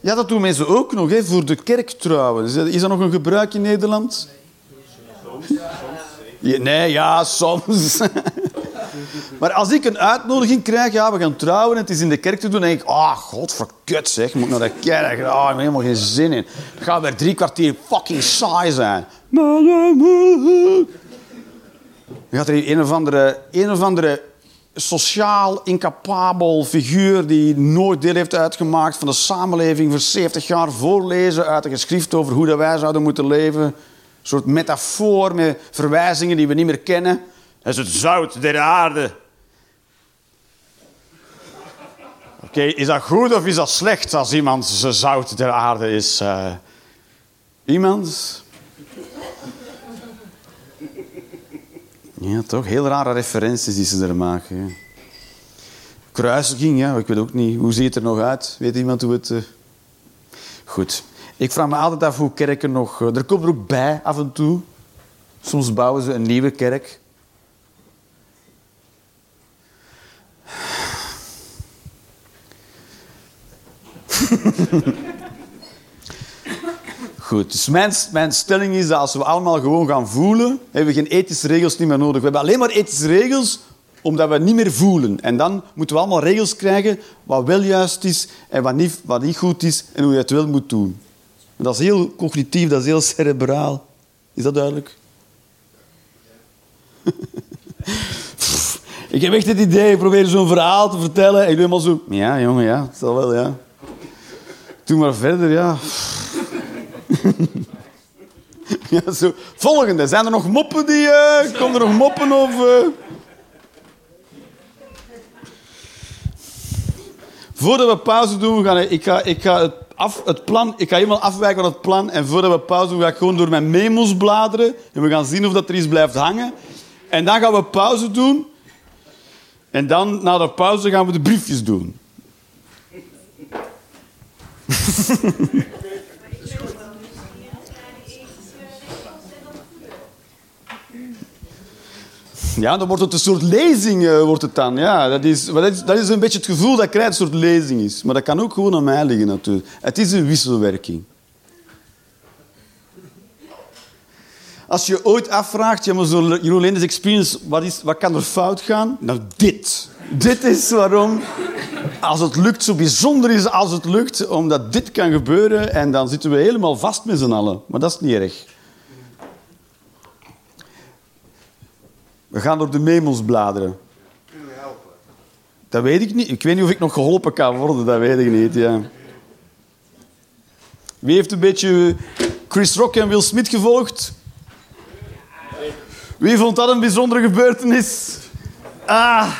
Speaker 1: Ja, dat doen mensen ook nog, hè, voor de kerk trouwen. Is dat, nog een gebruik in Nederland? Ja, nee, ja, soms. maar als ik een uitnodiging krijg, ja, we gaan trouwen en het is in de kerk te doen, dan denk ik, ah, godverkut zeg, ik moet naar de kerk. Ah, ik heb helemaal geen zin in. Dan gaat weer drie kwartier fucking saai zijn. Dan gaat er een of andere, een of andere sociaal incapabel figuur die nooit deel heeft uitgemaakt van de samenleving voor 70 jaar voorlezen uit een geschrift over hoe dat wij zouden moeten leven. Een soort metafoor met verwijzingen die we niet meer kennen. Dat is het zout der aarde. Oké, is dat goed of is dat slecht als iemand ze zout der aarde is? eh? iemand? Ja, toch? Heel rare referenties die ze er maken. hè. Kruisiging, ja, ik weet ook niet. Hoe ziet het er nog uit? Weet iemand hoe het... eh, Goed. Ik vraag me altijd af hoe kerken nog... eh, Er komt er ook bij, af en toe. Soms bouwen ze een nieuwe kerk. Goed, dus mijn, stelling is dat als we allemaal gewoon gaan voelen, hebben we geen ethische regels niet meer nodig. We hebben alleen maar ethische regels omdat we niet meer voelen. En dan moeten we allemaal regels krijgen wat wel juist is en wat niet, wat niet goed is en hoe je het wel moet doen. En dat is heel cognitief, dat is heel cerebraal. Is dat duidelijk? Ik heb echt het idee, ik probeer zo'n verhaal te vertellen en ik doe helemaal zo... Ja, jongen, ja, het zal wel, ja. Doe maar verder, ja. ja zo. Volgende. Zijn er nog moppen die... eh komen er nog moppen of... eh? Voordat we pauze doen, gaan ik ga, ik ga het, af, het plan... Ik ga helemaal afwijken van het plan. En voordat we pauze doen, ga ik gewoon door mijn memos bladeren. En we gaan zien of dat er iets blijft hangen. En dan gaan we pauze doen. En dan, na de pauze, gaan we de briefjes doen. Ja, dan wordt het een soort lezing. eh, wordt het dan. Ja, dat, is, dat, is, dat is een beetje het gevoel dat ik een soort lezing is. Maar dat kan ook gewoon aan mij liggen natuurlijk. Het is een wisselwerking. Als je ooit afvraagt, ja, maar Jeroen experience, wat, is, wat kan er fout gaan? Nou, dit. Dit is waarom als het lukt, zo bijzonder is als het lukt, omdat dit kan gebeuren en dan zitten we helemaal vast met z'n allen. Maar dat is niet erg. We gaan door de memos bladeren.
Speaker 6: Kunnen we helpen?
Speaker 1: Dat weet ik niet. Ik weet niet of ik nog geholpen kan worden, dat weet ik niet. Ja. Wie heeft een beetje Chris Rock en Will Smith gevolgd? Wie vond dat een bijzondere gebeurtenis? Ah.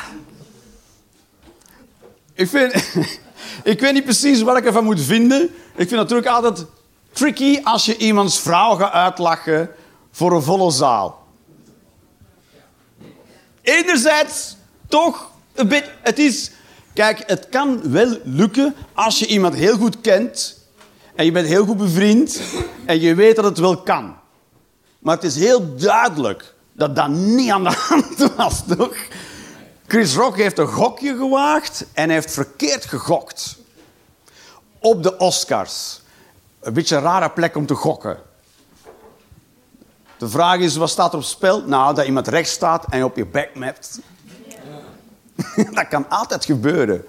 Speaker 1: Ik, vind, ik weet niet precies wat ik ervan moet vinden. Ik vind het natuurlijk altijd tricky als je iemands vrouw gaat uitlachen voor een volle zaal. Enerzijds toch een beetje. Het is. Kijk, het kan wel lukken als je iemand heel goed kent. En je bent heel goed bevriend. En je weet dat het wel kan. Maar het is heel duidelijk dat dat niet aan de hand was, toch? Chris Rock heeft een gokje gewaagd en heeft verkeerd gegokt. Op de Oscars. Een beetje een rare plek om te gokken. De vraag is, wat staat er op spel? Nou, dat iemand rechts staat en je op je bek mapt. dat kan altijd gebeuren.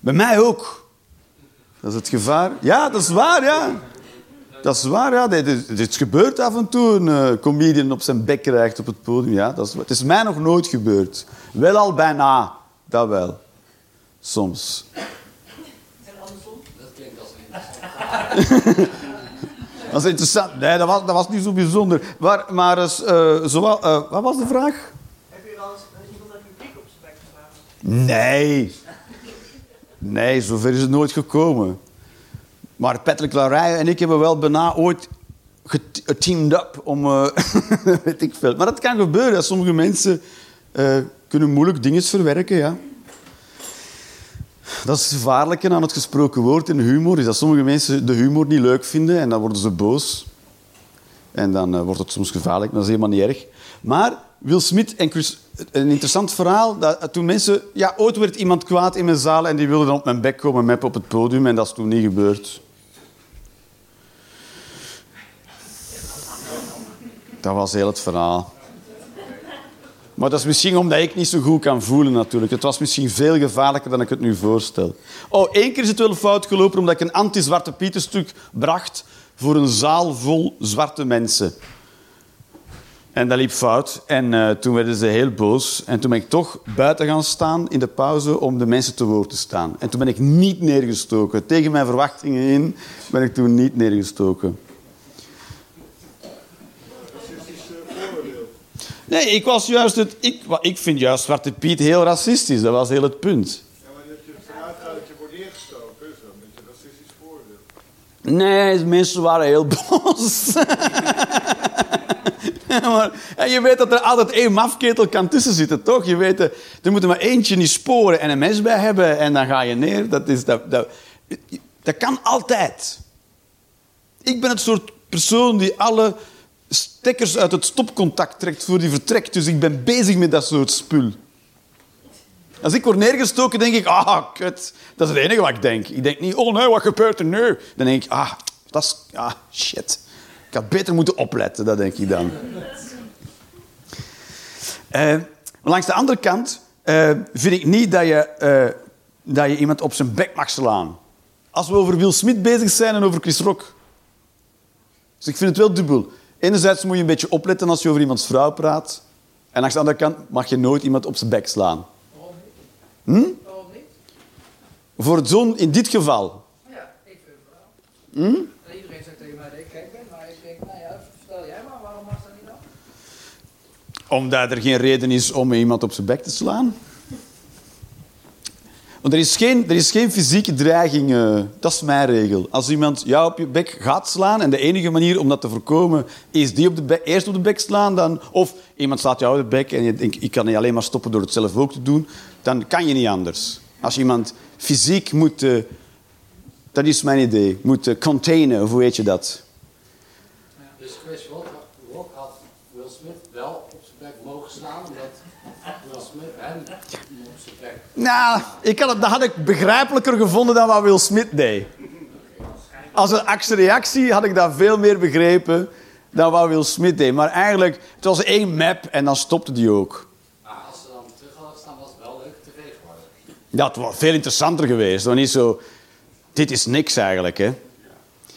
Speaker 1: Bij mij ook. Dat is het gevaar. Ja, dat is waar, ja. Dat is waar, ja. Dit, dit- dit gebeurt af en toe. Een eh, comedian op zijn bek krijgt op het podium. Ja, dat is, het is mij nog nooit gebeurd. Wel al bijna. Dat wel. Soms.
Speaker 4: En andersom?
Speaker 2: Dat klinkt als een
Speaker 1: Dat is interessant. Nee, dat was, dat was niet zo bijzonder. Maar, maar eh, zowel, eh, wat was de vraag?
Speaker 7: Heb je wel eens iemand uit je publiek op zijn bek geslagen?
Speaker 1: Nee. Nee, zover is het nooit gekomen. Maar Patrick Larij en ik hebben wel bijna ooit get- geteamed up om... eh, weet ik veel. Maar dat kan gebeuren. Sommige mensen eh, kunnen moeilijk dingen verwerken, ja. Dat is het gevaarlijke aan het gesproken woord en humor. Is dat sommige mensen de humor niet leuk vinden en dan worden ze boos. En dan eh, wordt het soms gevaarlijk, maar dat is helemaal niet erg. Maar Will Smith en Chris... Een interessant verhaal. Dat, eh, toen mensen... Ja, ooit werd iemand kwaad in mijn zaal en die wilde dan op mijn bek komen met op het podium. En dat is toen niet gebeurd. Dat was heel het verhaal. Maar dat is misschien omdat ik niet zo goed kan voelen natuurlijk. Het was misschien veel gevaarlijker dan ik het nu voorstel. Oh, één keer is het wel fout gelopen omdat ik een anti-Zwarte Pietenstuk bracht voor een zaal vol zwarte mensen. En dat liep fout. En eh, toen werden ze heel boos. En toen ben ik toch buiten gaan staan in de pauze om de mensen te woord te staan. En toen ben ik niet neergestoken. Tegen mijn verwachtingen in ben ik toen niet neergestoken. Nee, ik was juist het... Ik, ik vind juist Zwarte Piet heel racistisch. Dat was heel het punt.
Speaker 8: Ja, maar dat je je wordt neergestoken, is een beetje een racistisch voordeel.
Speaker 1: Nee, mensen waren heel boos. maar, en je weet dat er altijd één mafketel kan tussen zitten, toch? Je weet, eh, er moet er maar eentje niet sporen en een mes bij hebben en dan ga je neer. Dat, is, dat, dat, dat kan altijd. Ik ben het soort persoon die alle stekkers uit het stopcontact trekt voor die vertrekt. Dus ik ben bezig met dat soort spul. Als ik word neergestoken, denk ik, ah, kut. Dat is het enige wat ik denk. Ik denk niet, oh nee, wat gebeurt er nu? Dan denk ik, ah, dat is, ah, shit. Ik had beter moeten opletten, dat denk ik dan. Eh, langs de andere kant eh, vind ik niet dat je, eh, dat je iemand op zijn bek mag slaan. Als we over Will Smith bezig zijn en over Chris Rock. Dus ik vind het wel dubbel. Enerzijds moet je een beetje opletten als je over iemands vrouw praat. En langs de andere kant mag je nooit iemand op zijn bek slaan.
Speaker 2: Waarom niet? Waarom niet?
Speaker 1: Voor het zo'n, in dit geval.
Speaker 2: Ja, ik vind het wel.
Speaker 1: Hm?
Speaker 2: En iedereen zegt tegen mij dat ik gek ben, maar ik denk, nou ja, vertel jij maar, waarom mag dat niet dan?
Speaker 1: Omdat er geen reden is om iemand op zijn bek te slaan. Er is geen, er is geen fysieke dreiging. eh, dat is mijn regel. Als iemand jou op je bek gaat slaan en de enige manier om dat te voorkomen is die op de bek, eerst op de bek slaan, dan, of iemand slaat jou op de bek en je denkt ik kan niet alleen maar stoppen door het zelf ook te doen, dan kan je niet anders. Als je iemand fysiek moet, eh, dat is mijn idee, moet eh, containen, of hoe weet je dat?
Speaker 9: Dus Chris Rock, had Will Smith wel op zijn bek mogen slaan, omdat Will Smith hem.
Speaker 1: Nou, ik had het, dat had ik begrijpelijker gevonden dan wat Will Smith deed. Als een actie-reactie had ik dat veel meer begrepen dan wat Will Smith deed. Maar eigenlijk, het was één map en dan stopte die ook.
Speaker 9: Maar als ze dan terug hadden gestaan, was het wel leuk tv geworden.
Speaker 1: Het was veel interessanter geweest. Dan niet zo... Dit is niks eigenlijk, hè.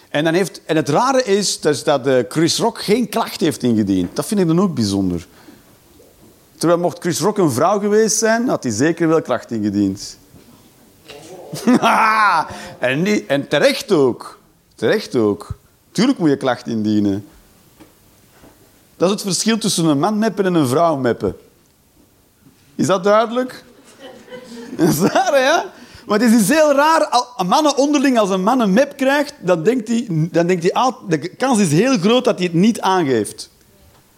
Speaker 1: En, dan heeft, en het rare is dus dat eh, Chris Rock geen klacht heeft ingediend. Dat vind ik dan ook bijzonder. Terwijl mocht Chris Rock een vrouw geweest zijn, had hij zeker wel klacht ingediend. en, en terecht ook. Terecht ook. Tuurlijk moet je klacht indienen. Dat is het verschil tussen een man meppen en een vrouw meppen. Is dat duidelijk? Dat is raar, hè? Maar het is dus heel raar. Mannen onderling, als een man een map krijgt, dan denkt hij, dan denkt hij de kans is heel groot dat hij het niet aangeeft.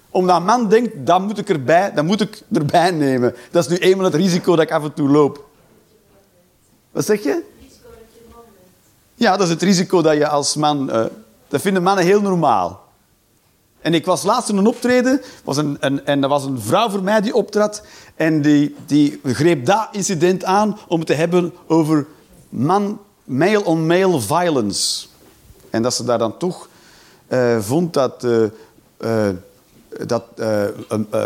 Speaker 1: Omdat man denkt, dat moet ik erbij, dat moet ik erbij nemen. Dat is nu eenmaal het risico dat ik af en toe loop. Wat zeg je? Ja, dat is het risico dat je als man... eh, dat vinden mannen heel normaal. En ik was laatst in een optreden, was een, en er was een vrouw voor mij die optrad. En die, die greep dat incident aan om het te hebben over man, male-on-male violence. En dat ze daar dan toch eh, vond dat, eh, dat eh, eh,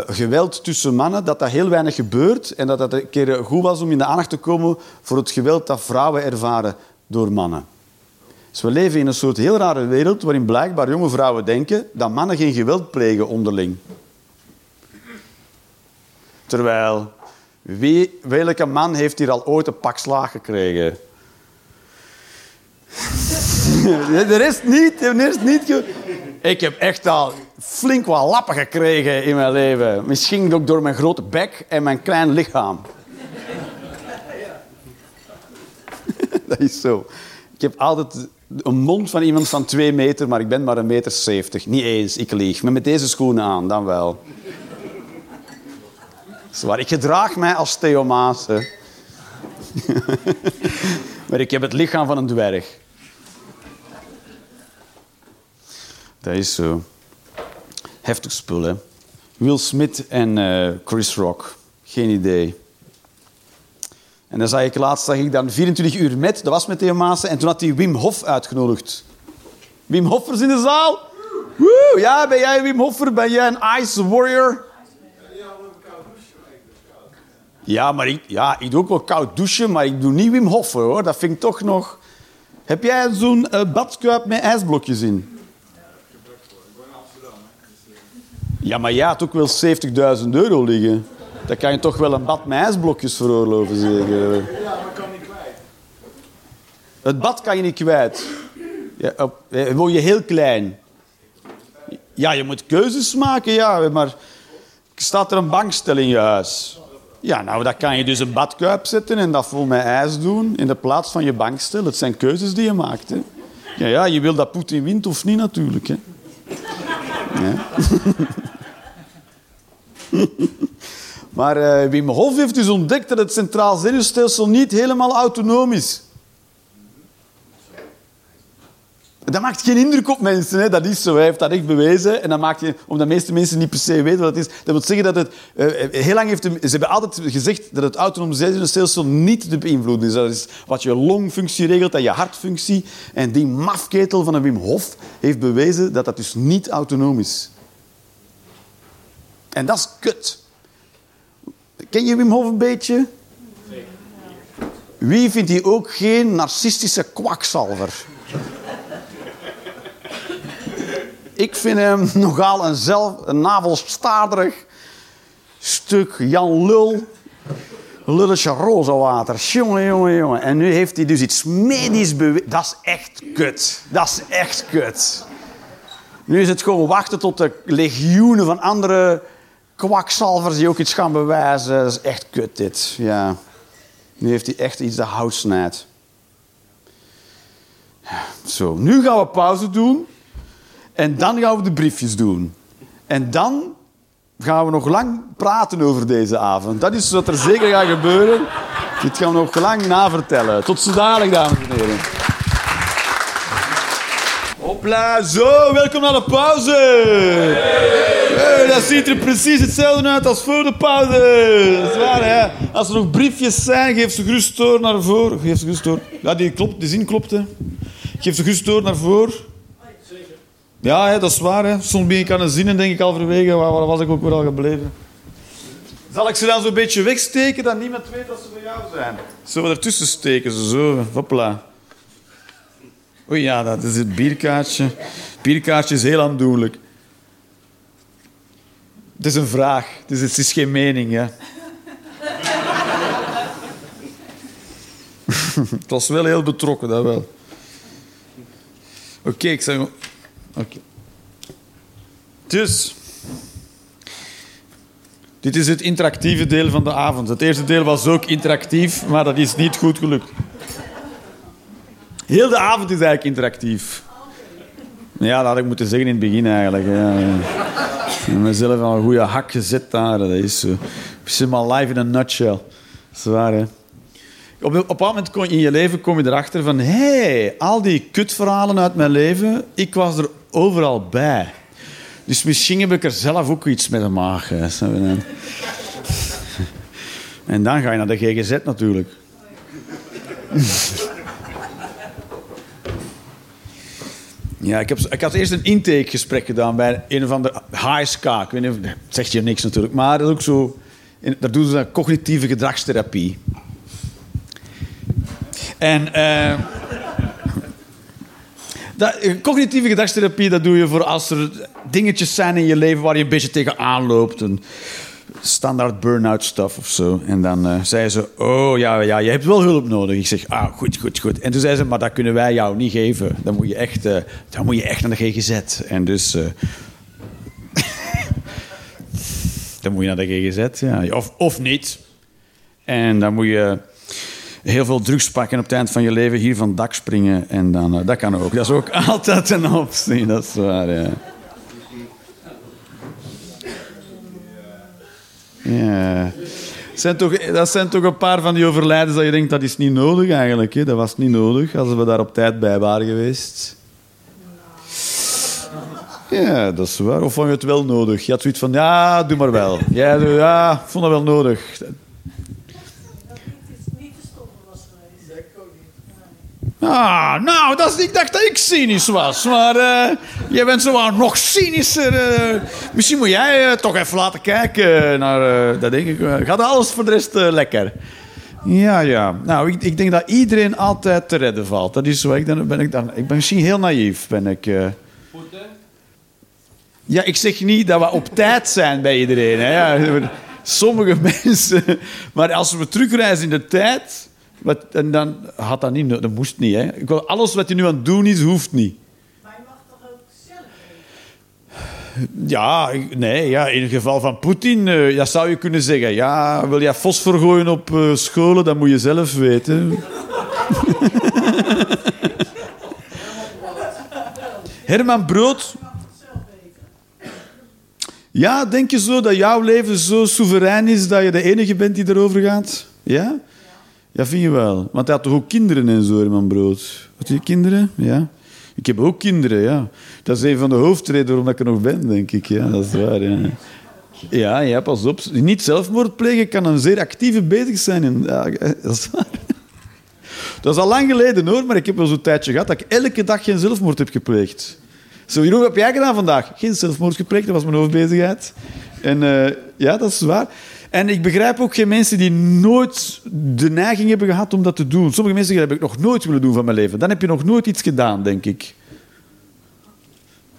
Speaker 1: geweld tussen mannen, dat dat heel weinig gebeurt. En dat het een keer goed was om in de aandacht te komen voor het geweld dat vrouwen ervaren door mannen. Dus we leven in een soort heel rare wereld waarin blijkbaar jonge vrouwen denken dat mannen geen geweld plegen onderling. Terwijl, wie, welke man heeft hier al ooit een pak slaag gekregen? de rest niet, de rest niet. Ik heb echt al flink wat lappen gekregen in mijn leven. Misschien ook door mijn grote bek en mijn klein lichaam. Dat is zo. Ik heb altijd een mond van iemand van twee meter, maar ik ben maar een meter zeventig. Niet eens, ik lieg. Maar met deze schoenen aan, dan wel. Zwaar. Ik gedraag mij als Theo Maas. hè. maar ik heb het lichaam van een dwerg. Dat is zo. Heftig spul, hè. Will Smith en eh, Chris Rock. Geen idee. En dan zag ik laatst zag ik dan 24 uur met, dat was met Theo en toen had hij Wim Hof uitgenodigd. Wim Hoffers in de zaal? Woe, ja, ben jij Wim Hoffer? Ben jij een ice warrior? Ja, maar ik, ja, ik doe ook wel koud douchen, maar ik doe niet Wim Hoffer, hoor. Dat vind ik toch nog... Heb jij zo'n eh, badkuip met ijsblokjes in? Ja, maar jij had ook wel 70.000 euro liggen. Dan kan je toch wel een bad met ijsblokjes veroorloven, zeker?
Speaker 8: Ja, maar kan niet kwijt.
Speaker 1: Het bad kan je niet kwijt. Ja, op, woon je heel klein. Ja, je moet keuzes maken, ja, maar staat er een bankstel in je huis? Ja, nou, dan kan je dus een badkuip zetten en dat vol met ijs doen in de plaats van je bankstel. Het zijn keuzes die je maakt. Hè. Ja, ja, je wil dat Poetin wint of niet, natuurlijk. Hè. Ja. Maar eh, Wim Hof heeft dus ontdekt dat het centraal zenuwstelsel niet helemaal autonoom is. Dat maakt geen indruk op mensen, hè. dat is zo. Hij heeft dat echt bewezen. En dat maakt je, omdat de meeste mensen niet per se weten wat het is. Dat wil zeggen dat het... eh, heel lang heeft ze hebben altijd gezegd dat het autonoom zenuwstelsel niet te beïnvloeden is. Dat is wat je longfunctie regelt en je hartfunctie. En die mafketel van een Wim Hof heeft bewezen dat dat dus niet autonoom is. En dat is kut. Ken je Wim Hof een beetje? Wie vindt hij ook geen narcistische kwakzalver? Ik vind hem nogal een, zelf, een navelstaarderig stuk Jan Lul. Lulletje rozenwater. Jongen, jongen, jongen. En nu heeft hij dus iets medisch bewezen. Dat is echt kut. Dat is echt kut. Nu is het gewoon wachten tot de legioenen van andere kwakzalvers die ook iets gaan bewijzen. Dat is echt kut, dit. Ja. Nu heeft hij echt iets dat hout snijdt. Zo, nu gaan we pauze doen. En dan gaan we de briefjes doen. En dan gaan we nog lang praten over deze avond. Dat is wat er zeker gaat gebeuren. Dit gaan we nog lang navertellen. Tot zo dadelijk, dames en heren. Zo, welkom naar de pauze. Hey, dat ziet er precies hetzelfde uit als voor de pauze. Dat is waar, hè? Als er nog briefjes zijn, geef ze gerust door naar voren. Geef ze gerust door. Ja, die, klopt, die zin klopt, hè. Geef ze gerust door naar voren. Ja, hè, dat is waar. Hè. Soms ben ik aan het zin en denk ik al verwegen, waar, waar was ik ook weer al gebleven? Zal ik ze dan zo'n beetje wegsteken dat niemand weet dat ze van jou zijn? Zullen we ertussen steken? Zo. Hopla. Oei, ja, dat is het bierkaartje. Bierkaartje is heel aandoenlijk. Het is een vraag. Dus het is geen mening, ja. het was wel heel betrokken, dat wel. Oké, ik zeg... Oké. Dus... Dit is het interactieve deel van de avond. Het eerste deel was ook interactief, maar dat is niet goed gelukt. Heel de avond is eigenlijk interactief. Ja, dat had ik moeten zeggen in het begin eigenlijk. Ja. Heb mezelf al een goede hak gezet daar. Dat is zo. Zit maar live in a nutshell. Zwaar, hè? Op, op een moment kom- in je leven kom je erachter van... Hé, hey, al die kutverhalen uit mijn leven, ik was er overal bij. Dus misschien heb ik er zelf ook iets mee te maken. je? En dan ga je naar de GGZ natuurlijk. Ja, ik, heb, ik had eerst een intakegesprek gedaan bij een van de HSK. Ik weet niet of, dat zegt je niks natuurlijk, maar dat is ook zo. in- Daar doen ze cognitieve gedragstherapie. En eh, dat, eh, cognitieve gedragstherapie, dat doe je voor als er dingetjes zijn in je leven waar je een beetje tegenaan loopt. Een standaard burn-out stuff of zo. En dan eh zei ze, oh ja, ja, je hebt wel hulp nodig. Ik zeg, ah, goed, goed, goed. En toen zei ze, maar dat kunnen wij jou niet geven. Dan moet je echt, eh, dan moet je echt naar de GGZ. En dus... eh, dan moet je naar de GGZ, ja. Of, of niet. En dan moet je heel veel drugs pakken op het eind van je leven, hier van dak springen. En dan, dat kan ook. Dat is ook altijd een optie, dat is waar, ja. Ja. Toch, dat zijn toch een paar van die overlijdens dat je denkt, dat is niet nodig eigenlijk. Hè? Dat was niet nodig als we daar op tijd bij waren geweest. Ja, dat is waar. Of vond je het wel nodig? Je had zoiets van, ja, doe maar wel. Jij, ja, vond dat wel nodig.
Speaker 7: Niet te stoppen was geweest.
Speaker 1: Ah, nou, dat is, ik dacht dat ik cynisch was. Maar eh, jij bent zo nog cynischer. eh. misschien moet jij eh, toch even laten kijken naar... dat denk ik. gaat alles voor de rest lekker? Ja, ja. Nou, ik, ik denk dat iedereen altijd te redden valt. Dat is zo. Ik, dan ben ik, dan, ik ben misschien heel naïef, ben ik... Ja, ik zeg niet dat we op tijd zijn bij iedereen. Hè. Ja, sommige mensen... Maar als we terugreizen in de tijd... Wat, en dan had dat niet... Dat moest niet, hè. Ik wil, alles wat je nu aan het doen is, hoeft niet.
Speaker 7: Maar je mag toch ook zelf weten?
Speaker 1: Ja, nee, ja, in het geval van Poetin, dat zou je kunnen zeggen. Ja, wil jij fosfor gooien op eh, scholen, dat moet je zelf weten. Herman Brood. Ja, denk je zo dat jouw leven zo soeverein is dat je de enige bent die erover gaat? Ja? Ja, vind je wel. Want hij had toch ook kinderen en zo, Herman Brood? Had hij kinderen? Ja. Ik heb ook kinderen, ja. Dat is een van de hoofdredenen waarom ik er nog ben, denk ik. Ja, dat is waar, ja. Ja, pas op. Niet zelfmoord plegen kan een zeer actieve bezig zijn. in- Ja, dat is waar. Dat is al lang geleden, hoor. Maar ik heb wel zo'n tijdje gehad dat ik elke dag geen zelfmoord heb gepleegd. Zo, Jeroen, wat heb jij gedaan vandaag? Geen zelfmoord gepleegd, dat was mijn hoofdbezigheid. En eh, ja, dat is waar. En ik begrijp ook geen mensen die nooit de neiging hebben gehad om dat te doen. Sommige mensen zeggen, dat heb ik nog nooit willen doen van mijn leven. Dan heb je nog nooit iets gedaan, denk ik.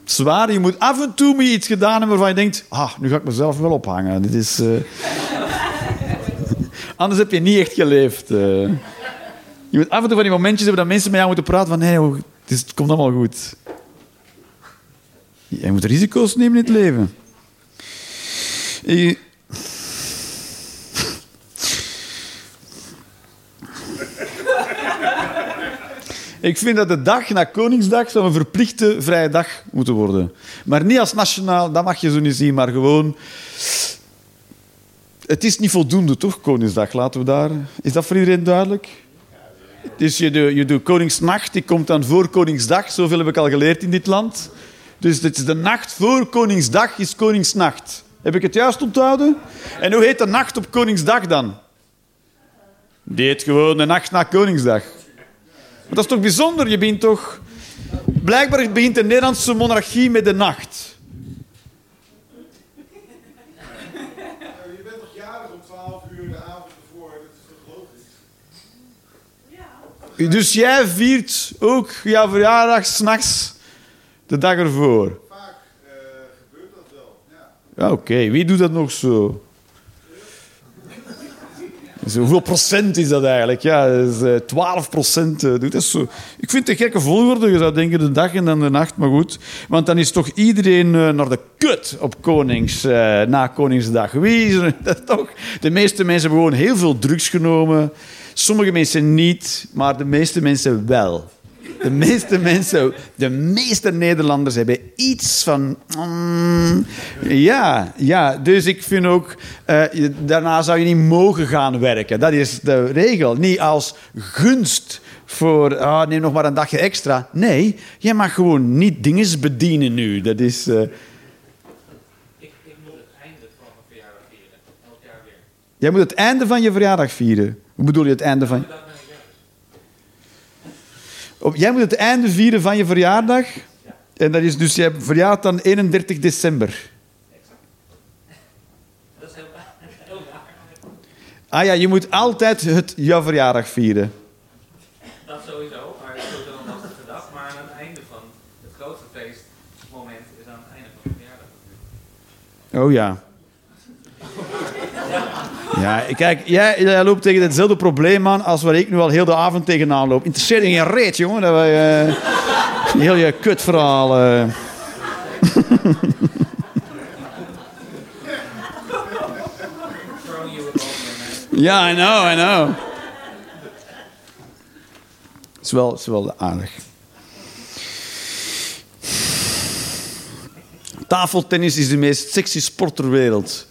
Speaker 1: Zwaar, je moet af en toe moet iets gedaan hebben waarvan je denkt... Ah, nu ga ik mezelf wel ophangen. Dit is... eh, Anders heb je niet echt geleefd. eh. Je moet af en toe van die momentjes hebben dat mensen met jou moeten praten van... Nee, joh, het, het komt allemaal goed. Je moet risico's nemen in het leven. Ik vind dat de dag na Koningsdag zou een verplichte vrije dag moeten worden. Maar niet als nationaal, dat mag je zo niet zien, maar gewoon... Het is niet voldoende, toch, Koningsdag? Laten we daar... Is dat voor iedereen duidelijk? Dus je doet, Koningsnacht, die komt dan voor Koningsdag. Zoveel heb ik al geleerd in dit land. Dus is de nacht voor Koningsdag is Koningsnacht. Heb ik het juist onthouden? En hoe heet de nacht op Koningsdag dan? Die heet gewoon de nacht na Koningsdag. Maar dat is toch bijzonder? Je bent toch... Blijkbaar begint de Nederlandse monarchie met de nacht.
Speaker 8: Je bent toch jarig
Speaker 1: om 12 uur de avond ervoor? Dat is toch logisch? Ja. Dus jij viert ook jouw verjaardag s'nachts de dag ervoor?
Speaker 8: Vaak uh, gebeurt dat wel, ja.
Speaker 1: Oké, wie doet dat nog zo? Hoeveel procent is dat eigenlijk? Ja, dus, eh, 12 procent eh, dat zo. Ik vind het een gekke volgorde. Je zou denken de dag en dan de nacht, maar goed. Want dan is toch iedereen eh, naar de kut op Konings, na Koningsdag. Wie is? Dat is toch? De meeste mensen hebben gewoon heel veel drugs genomen. Sommige mensen niet, maar de meeste mensen wel. De meeste mensen, de meeste Nederlanders hebben iets van. mm, ja, ja, dus ik vind ook. eh, daarna zou je niet mogen gaan werken. Dat is de regel. Niet als gunst voor. ah, neem nog maar een dagje extra. Nee, jij mag gewoon niet dingen bedienen nu. Dat is.
Speaker 5: weer.
Speaker 1: jij moet het einde van je verjaardag vieren. Hoe bedoel je het einde van.
Speaker 5: Dat ben ik juist.
Speaker 1: Op, jij moet het einde vieren van je verjaardag. En dat is dus, jij verjaart dan 31 december.
Speaker 5: Dat is heel, raar.
Speaker 1: Ah ja, je moet altijd het, jouw verjaardag vieren.
Speaker 5: Dat sowieso, maar het is sowieso een lastige dag. Maar aan het einde van het grootste feestmoment is aan het einde van mijn verjaardag.
Speaker 1: Oh ja. Ja, kijk, jij, jij loopt tegen hetzelfde probleem aan als waar ik nu al heel de avond tegenaan loop. Interesseert je geen reet, jongen. Dat wij, eh, heel je kutverhaal.
Speaker 5: man.
Speaker 1: Ja, I know, I know. Het is wel, het is wel aardig. Tafeltennis is de meest sexy sport ter wereld.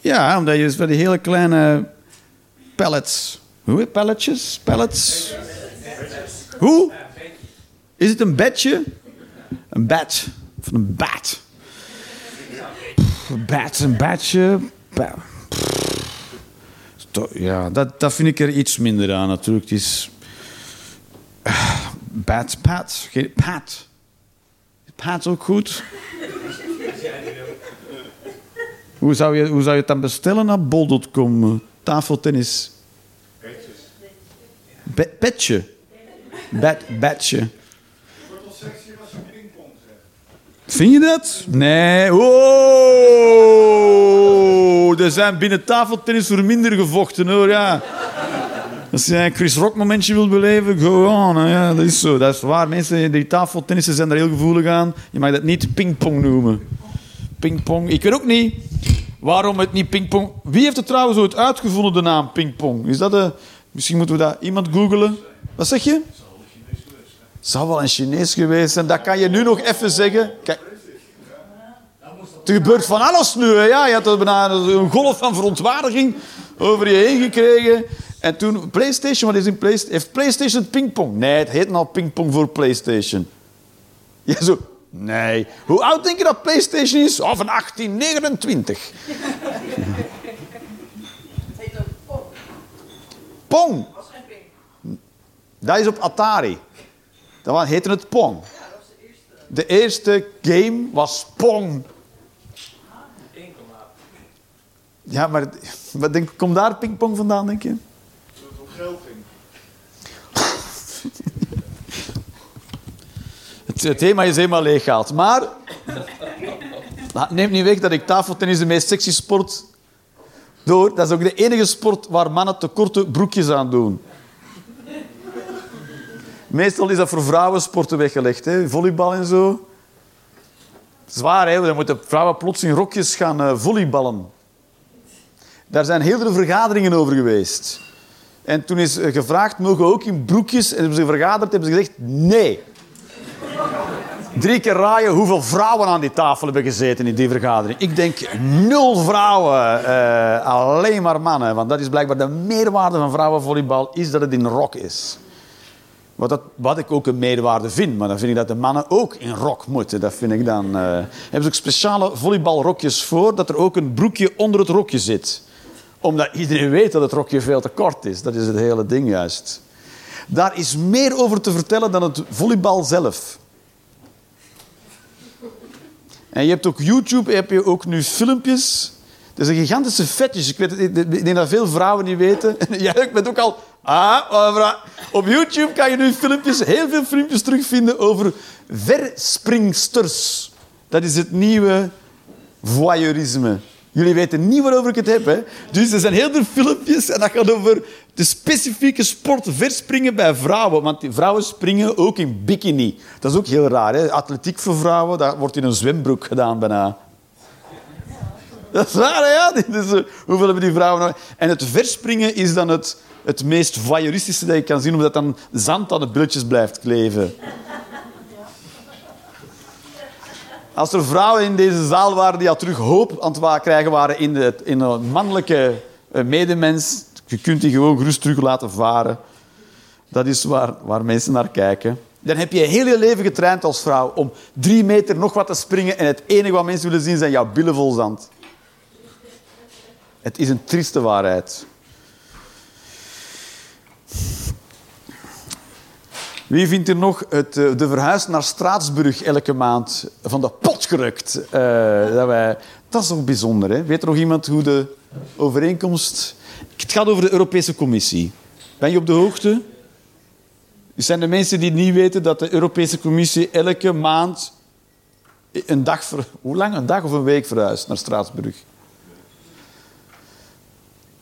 Speaker 1: Ja, omdat je van die hele kleine pellets... Hoe heet pelletjes? Pellets? Hoe? Is het een bedje? Een bed. Of een bat. Een bed, een bedje. Ba- To- Ja, dat, dat vind ik er iets minder aan natuurlijk. Het is... Bad Pat. Pat. Pat ook goed? Hoe zou, je, hoe zou je het dan bestellen naar bol.com? Tafeltennis. Be- Petje. Bed, bedje.
Speaker 8: wordt sexy als je pingpong zegt.
Speaker 1: Vind je dat? Nee. Oh, er zijn binnen tafeltennis voor minder gevochten hoor, ja. Als jij een Chris Rock momentje wilt beleven, go on. Ja, dat is zo. Dat is waar. Mensen die tafeltennissen zijn daar heel gevoelig aan. Je mag dat niet pingpong noemen. Pingpong. Ik weet ook niet waarom het niet pingpong... Wie heeft het trouwens ooit uitgevonden, de naam pingpong? Is dat de... Misschien moeten we dat iemand googelen. Wat zeg je? Het zou wel een Chinees geweest zijn. Dat kan je nu nog even zeggen. Kijk. Er gebeurt van alles nu. Ja, je had een golf van verontwaardiging over je heen gekregen. En toen, PlayStation, wat is in PlayStation? Heeft PlayStation pingpong? Nee, het heet nou pingpong voor PlayStation. Ja, zo. Nee. Hoe oud denk je dat PlayStation is? Oh, van 1829.
Speaker 7: Het heet pop.
Speaker 1: Pong.
Speaker 7: Dat
Speaker 1: is op Atari. Dat heette het Pong.
Speaker 7: De eerste.
Speaker 1: Game was Pong. Ja, maar wat denk, komt daar pingpong vandaan, denk je?
Speaker 8: Het,
Speaker 1: thema is helemaal leeggehaald. Maar dat neemt niet weg dat ik tafeltennis de meest sexy sport door. Dat is ook de enige sport waar mannen te korte broekjes aan doen. Meestal is dat voor vrouwensporten weggelegd, hè? volleybal en zo. Zwaar, hè? Dan moeten vrouwen plots in rokjes gaan eh, volleyballen. Daar zijn heel veel vergaderingen over geweest. En toen is eh, gevraagd, mogen we ook in broekjes? En hebben ze vergaderd, hebben ze gezegd, nee. Drie keer raaien hoeveel vrouwen aan die tafel hebben gezeten in die vergadering. Ik denk nul vrouwen, eh, alleen maar mannen. Want dat is blijkbaar de meerwaarde van vrouwenvolleybal, is dat het in rok is. Wat, dat, wat ik ook een meerwaarde vind, maar dan vind ik dat de mannen ook in rok moeten. Dat vind ik dan. eh hebben ze ook speciale volleybalrokjes voor, dat er ook een broekje onder het rokje zit. Omdat iedereen weet dat het rokje veel te kort is. Dat is het hele ding juist. Daar is meer over te vertellen dan het volleybal zelf. En je hebt ook YouTube, heb je ook nu filmpjes. Dat is een gigantische fetish. Ik, weet, ik denk dat veel vrouwen niet weten. Jij bent ook al Ah, op YouTube kan je nu filmpjes, heel veel filmpjes terugvinden over verspringsters. Dat is het nieuwe voyeurisme. Jullie weten niet waarover ik het heb. Hè? Dus er zijn heel veel filmpjes en dat gaat over de specifieke sport verspringen bij vrouwen. Want die vrouwen springen ook in bikini. Dat is ook heel raar. Hè? Atletiek voor vrouwen, dat wordt in een zwembroek gedaan bijna. Dat is waar, hè? ja. Dus, uh, hoeveel hebben die vrouwen nog? En het verspringen is dan het, het meest voyeuristische dat je kan zien, omdat dan zand aan de billetjes blijft kleven. Als er vrouwen in deze zaal waren die al terug hoop aan het krijgen waren in, de, in een mannelijke eh, medemens, je kunt die gewoon gerust terug laten varen. Dat is waar, waar mensen naar kijken. Dan heb je heel je leven getraind als vrouw om drie meter nog wat te springen en het enige wat mensen willen zien zijn jouw billen vol zand. Het is een trieste waarheid. Wie vindt er nog het, eh, de verhuis naar Straatsburg elke maand van de pot gerukt? Uh, dat, wij, dat is ook bijzonder. Hè? Weet er nog iemand hoe de overeenkomst... Het gaat over de Europese Commissie. Ben je op de hoogte? Er zijn de mensen die niet weten dat de Europese Commissie elke maand een dag... Ver... Hoe lang? Een dag of een week verhuist naar Straatsburg?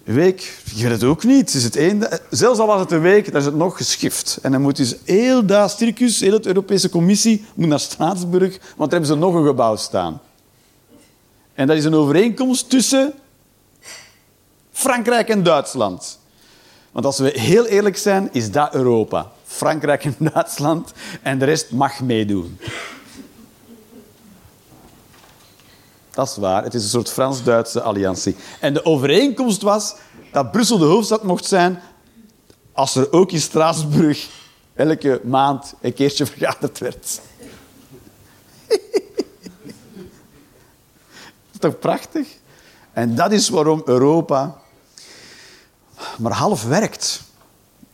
Speaker 1: Week, je het ook niet. Is het zelfs al was het een week, dan is het nog geschift. En dan moet dus heel dat circus, heel de Europese Commissie, moet naar Straatsburg, want daar hebben ze nog een gebouw staan. En dat is een overeenkomst tussen Frankrijk en Duitsland. Want als we heel eerlijk zijn, is dat Europa. Frankrijk en Duitsland en de rest mag meedoen. Dat is waar. Het is een soort Frans-Duitse alliantie. En de overeenkomst was dat Brussel de hoofdstad mocht zijn als er ook in Straatsburg elke maand een keertje vergaderd werd. dat is toch prachtig? En dat is waarom Europa maar half werkt.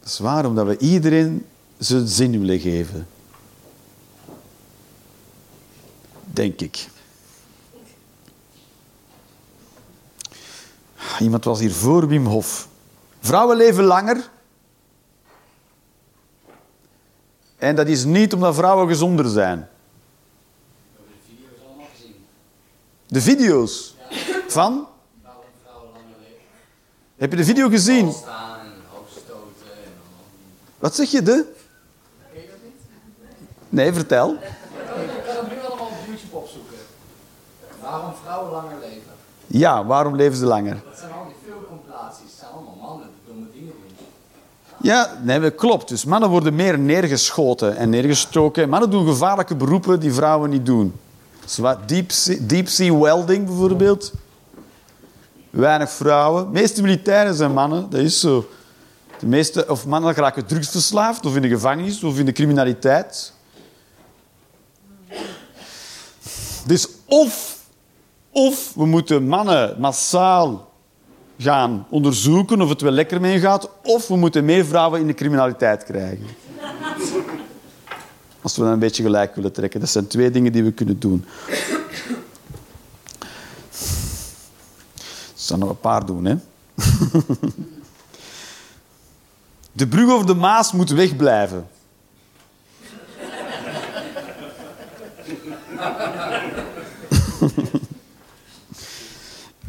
Speaker 1: Dat is waarom dat we iedereen zijn zin willen geven. Denk ik. Iemand was hier voor Wim Hof. Vrouwen leven langer. En dat is niet omdat vrouwen gezonder zijn.
Speaker 9: De video's allemaal gezien.
Speaker 1: De video's van?
Speaker 9: Waarom vrouwen langer leven.
Speaker 1: Heb je de video gezien?
Speaker 9: En en.
Speaker 1: Wat zeg je, de?
Speaker 9: Dat niet?
Speaker 1: Nee, vertel.
Speaker 9: Ik kan nu allemaal op YouTube opzoeken. Waarom vrouwen langer leven.
Speaker 1: Ja, waarom leven ze langer?
Speaker 9: Dat zijn al die filmcompilaties. Het zijn allemaal mannen die domme dingen doen.
Speaker 1: Ja, nee, dat klopt. Dus mannen worden meer neergeschoten en neergestoken. Mannen doen gevaarlijke beroepen die vrouwen niet doen. Zoals deep sea, deep sea welding bijvoorbeeld. Weinig vrouwen. De meeste militairen zijn mannen, dat is zo. De meeste of mannen raken drugsverslaafd, of in de gevangenis, of in de criminaliteit. Dus of, of we moeten mannen massaal gaan onderzoeken of het wel lekker mee gaat, of we moeten meer vrouwen in de criminaliteit krijgen. Als we dat een beetje gelijk willen trekken. Dat zijn twee dingen die we kunnen doen. Ik zal nog een paar doen, hè. De brug over de Maas moet wegblijven.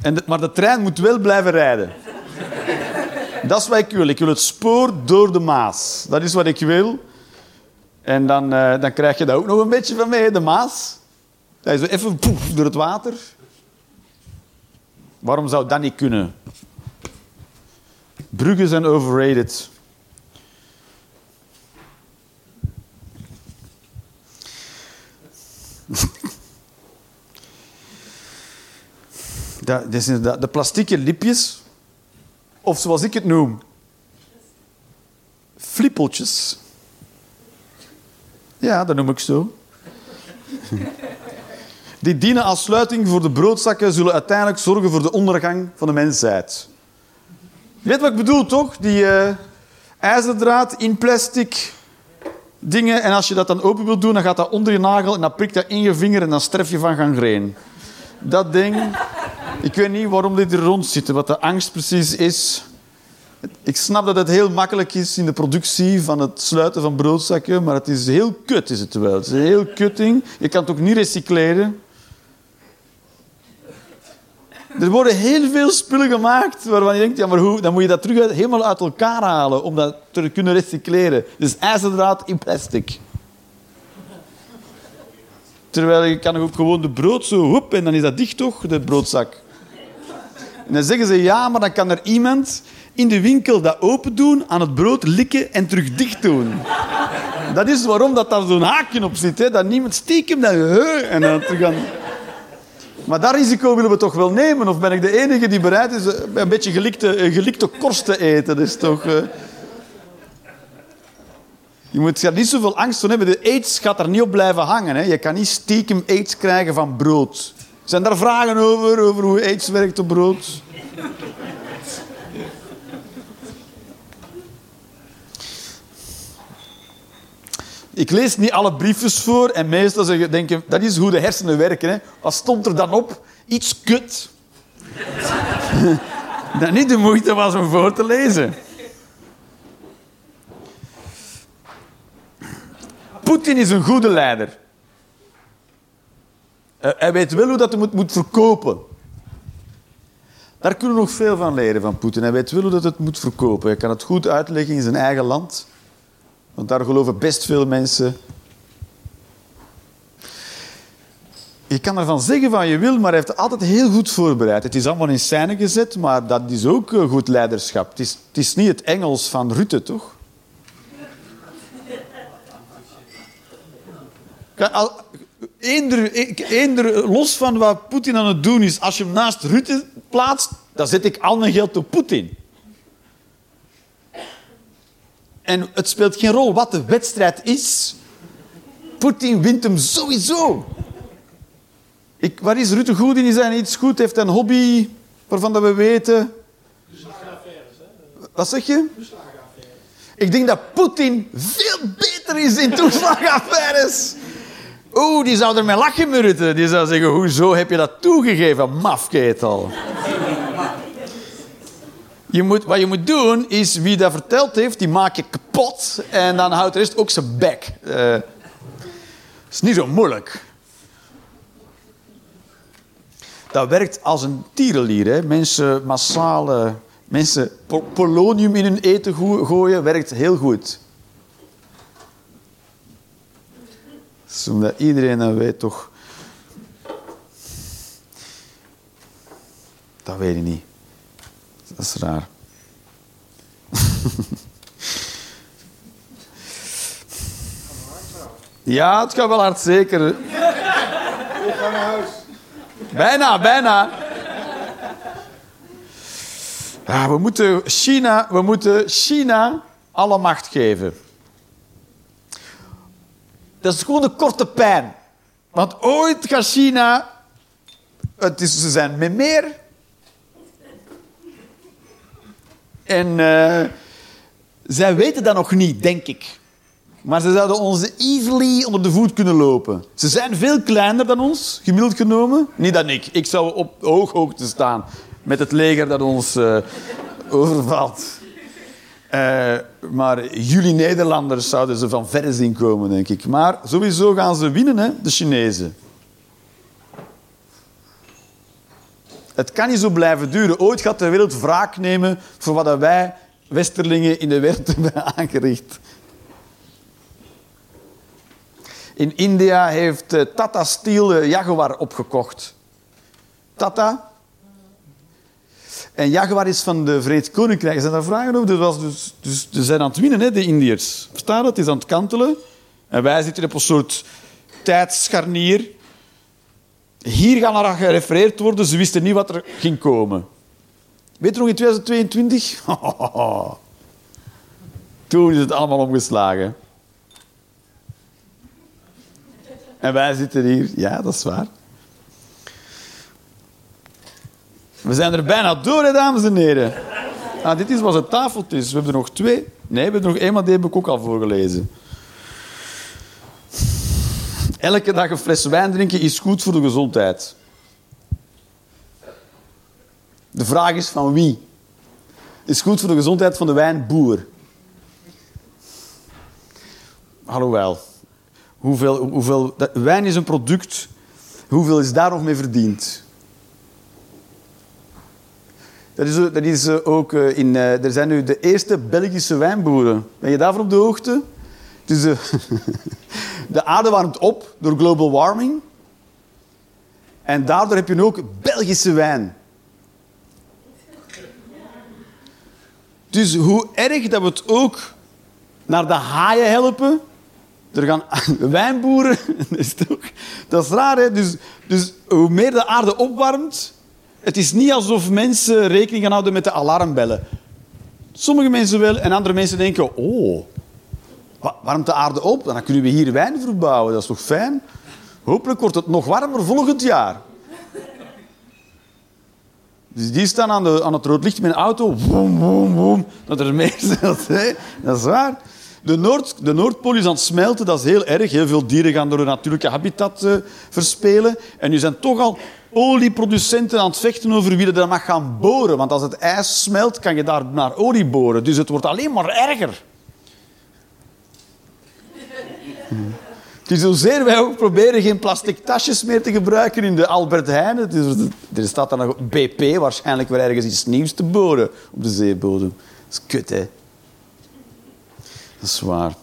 Speaker 1: En maar de trein moet wel blijven rijden. Dat is wat ik wil. Ik wil het spoor door de Maas. Dat is wat ik wil. En dan, eh, dan krijg je dat ook nog een beetje van mee, de Maas. Dat is even poef, door het water. Waarom zou dat niet kunnen? Bruggen zijn overrated. Dat, dat de plastieke lipjes, of zoals ik het noem, flippeltjes. Ja, dat noem ik zo. Die dienen als sluiting voor de broodzakken, zullen uiteindelijk zorgen voor de ondergang van de mensheid. Je weet wat ik bedoel, toch? Die eh, ijzerdraad in plastic dingen. En als je dat dan open wilt doen, dan gaat dat onder je nagel en dan prikt dat in je vinger en dan sterf je van gangreen. Dat ding... Ik weet niet waarom dit er rond zit, wat de angst precies is. Ik snap dat het heel makkelijk is in de productie van het sluiten van broodzakken, maar het is heel kut, is het wel. Het is een heel kutting. Je kan het ook niet recycleren. Er worden heel veel spullen gemaakt waarvan je denkt, ja, maar hoe, dan moet je dat terug helemaal uit elkaar halen om dat te kunnen recycleren. Dus ijzerdraad in plastic. Terwijl je kan ook gewoon de brood zo, hoep, en dan is dat dicht toch, de broodzak. En dan zeggen ze, ja, maar dan kan er iemand in de winkel dat open doen, aan het brood likken en terug dicht doen. Dat is waarom dat daar zo'n haakje op zit. Hè? Dat niemand stiekem dat... En dan terug aan... Maar dat risico willen we toch wel nemen? Of ben ik de enige die bereid is eh, een beetje gelikte, eh, gelikte korst te eten? Dat is toch... eh, Je moet er niet zoveel angst voor hebben. De aids gaat er niet op blijven hangen. Hè? Je kan niet stiekem aids krijgen van brood. Zijn daar vragen over, over hoe aids werkt op brood? Ik lees niet alle briefjes voor en meestal zeggen, denken dat is hoe de hersenen werken. Hè. Wat stond er dan op? Iets kut. dat niet de moeite was om voor te lezen. Poetin is een goede leider. Eh, hij weet wel hoe dat hij moet, moet verkopen. Daar kunnen we nog veel van leren van Poetin. Hij weet wel hoe dat het moet verkopen. Hij kan het goed uitleggen in zijn eigen land. Want daar geloven best veel mensen. Je kan ervan zeggen wat je wil, maar hij heeft het altijd heel goed voorbereid. Het is allemaal in scène gezet, maar dat is ook eh, goed leiderschap. Het is, het is niet het Engels van Rutte, toch? Eender, los van wat Poetin aan het doen is, als je hem naast Rutte plaatst, dan zet ik al mijn geld op Poetin. En het speelt geen rol wat de wedstrijd is. Poetin wint hem sowieso. Ik, waar is Rutte goed in? Is hij iets goed? Heeft hij een hobby waarvan dat we weten? Wat zeg je? Ik denk dat Poetin veel beter is in toeslagaffaires. Oeh, die zou ermee lachen. Die zou zeggen, hoezo heb je dat toegegeven, mafketel? Je moet, wat je moet doen, is wie dat verteld heeft, die maak je kapot. En dan houdt de rest ook zijn bek. Eh is niet zo moeilijk. Dat werkt als een tierenlier. Mensen massaal... eh, mensen po- polonium in hun eten go- gooien, werkt heel goed. Zodat iedereen dat weet, toch... Dat weet ik niet. Dat is raar. Ja, het gaat wel hard, zeker.
Speaker 8: Ik ga naar huis.
Speaker 1: Bijna, bijna. Ja, we, moeten China, we moeten China alle macht geven. Dat is gewoon de korte pijn. Want ooit gaat China... Het is, ze zijn met meer. En eh, zij weten dat nog niet, denk ik. Maar ze zouden ons easily onder de voet kunnen lopen. Ze zijn veel kleiner dan ons, gemiddeld genomen. Niet dan ik. Ik zou op ooghoogte staan met het leger dat ons eh, overvalt. Eh, maar jullie Nederlanders zouden ze van verre zien komen, denk ik. Maar sowieso gaan ze winnen, hè, de Chinezen. Het kan niet zo blijven duren. Ooit gaat de wereld wraak nemen voor wat wij Westerlingen in de wereld hebben aangericht. In India heeft eh, Tata Steel de Jaguar opgekocht. Tata. En Jaguar is van de Verenigd Koninkrijk. Zijn daar vragen over? Dus, dus, zijn aan het winnen, hè, de Indiërs. Versta je dat? Het is aan het kantelen. En wij zitten op een soort tijdscharnier. Hier gaan er aan gerefereerd worden. Ze wisten niet wat er ging komen. Weet je nog in 2022? Toen is het allemaal omgeslagen. En wij zitten hier. Ja, dat is waar. We zijn er bijna door, hè, dames en heren. Ah, dit is wat het tafeltjes. We hebben er nog twee. Nee, we hebben er nog één, maar die heb ik ook al voorgelezen. Elke dag een fles wijn drinken is goed voor de gezondheid. De vraag is van wie? is goed voor de gezondheid van de wijnboer. Alhoewel, hoeveel, hoeveel, wijn is een product, hoeveel is daar nog mee verdiend? Dat is, dat is eh, ook eh, in... eh, er zijn nu de eerste Belgische wijnboeren. Ben je daarvan op de hoogte? Dus eh, de aarde warmt op door global warming. En daardoor heb je nu ook Belgische wijn. Dus hoe erg dat we het ook naar de haaien helpen. Er gaan wijnboeren. Dat is, toch, dat is raar, hè? Dus, dus hoe meer de aarde opwarmt. Het is niet alsof mensen rekening gaan houden met de alarmbellen. Sommige mensen wel en andere mensen denken: oh, wa- warmt de aarde op? Dan kunnen we hier wijn verbouwen. Dat is toch fijn? Hopelijk wordt het nog warmer volgend jaar. Dus die staan aan, de, aan het rood licht met een auto. Woem, woem, woem. Dat er meer zit. Dat is waar. De, Noord, de Noordpool is aan het smelten. Dat is heel erg. Heel veel dieren gaan door hun natuurlijke habitat eh, verspelen. En nu zijn toch al olieproducenten aan het vechten over wie er dat mag gaan boren. Want als het ijs smelt, kan je daar naar olie boren. Dus het wordt alleen maar erger. Het is hoezeer wij ook proberen geen plastic tasjes meer te gebruiken in de Albert Heijn. Er staat dan nog BP, waarschijnlijk weer ergens iets nieuws te boren op de zeebodem. Dat is kut, hè. Dat is waar.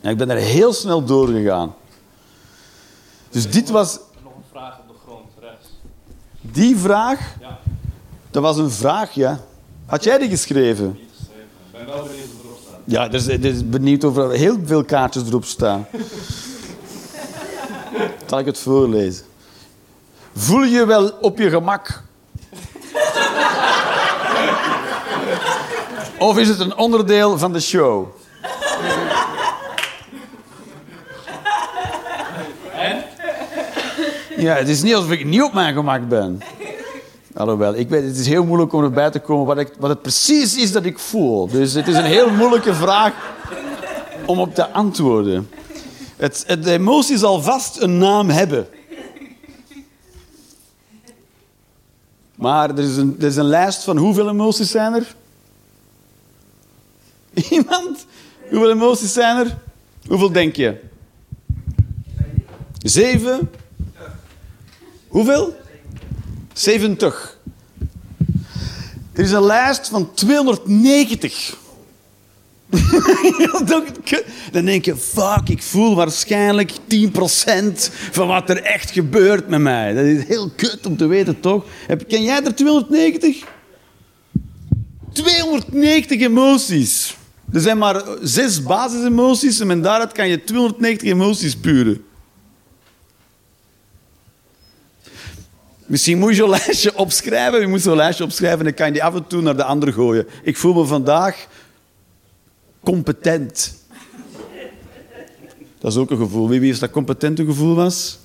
Speaker 1: Ja, ik ben er heel snel doorgegaan. Dus dit was...
Speaker 3: Nog een vraag op de grond, rechts.
Speaker 1: Die vraag,
Speaker 3: Ja,
Speaker 1: dat was een vraag, ja. Had jij die geschreven?
Speaker 3: niet geschreven. Ik ben wel benieuwd wat erop staat.
Speaker 1: Ja, er is, er is benieuwd over heel veel kaartjes erop staan. Zal ik het voorlezen? Voel je wel op je gemak? Of is het een onderdeel van de show? Ja, het is niet alsof ik niet op mijn gemak ben. Alhoewel, ik weet, het is heel moeilijk om erbij te komen wat, ik, wat het precies is dat ik voel. Dus het is een heel moeilijke vraag om op te antwoorden. Het, de emotie zal vast een naam hebben. Maar er is, een, er is een lijst van hoeveel emoties zijn er? Iemand? Hoeveel emoties zijn er? Hoeveel denk je? Zeven? Hoeveel? 70. Er is een lijst van 290. Dan denk je, fuck, ik voel waarschijnlijk 10% van wat er echt gebeurt met mij. Dat is heel kut om te weten, toch? Ken jij er 290? 290 emoties. Er zijn maar zes basisemoties en daaruit kan je 290 emoties puren. Misschien moet je zo'n lijstje opschrijven. Je moet zo'n lijstje opschrijven en dan kan je die af en toe naar de ander gooien. Ik voel me vandaag competent. Dat is ook een gevoel. Wie wist dat competent een gevoel was?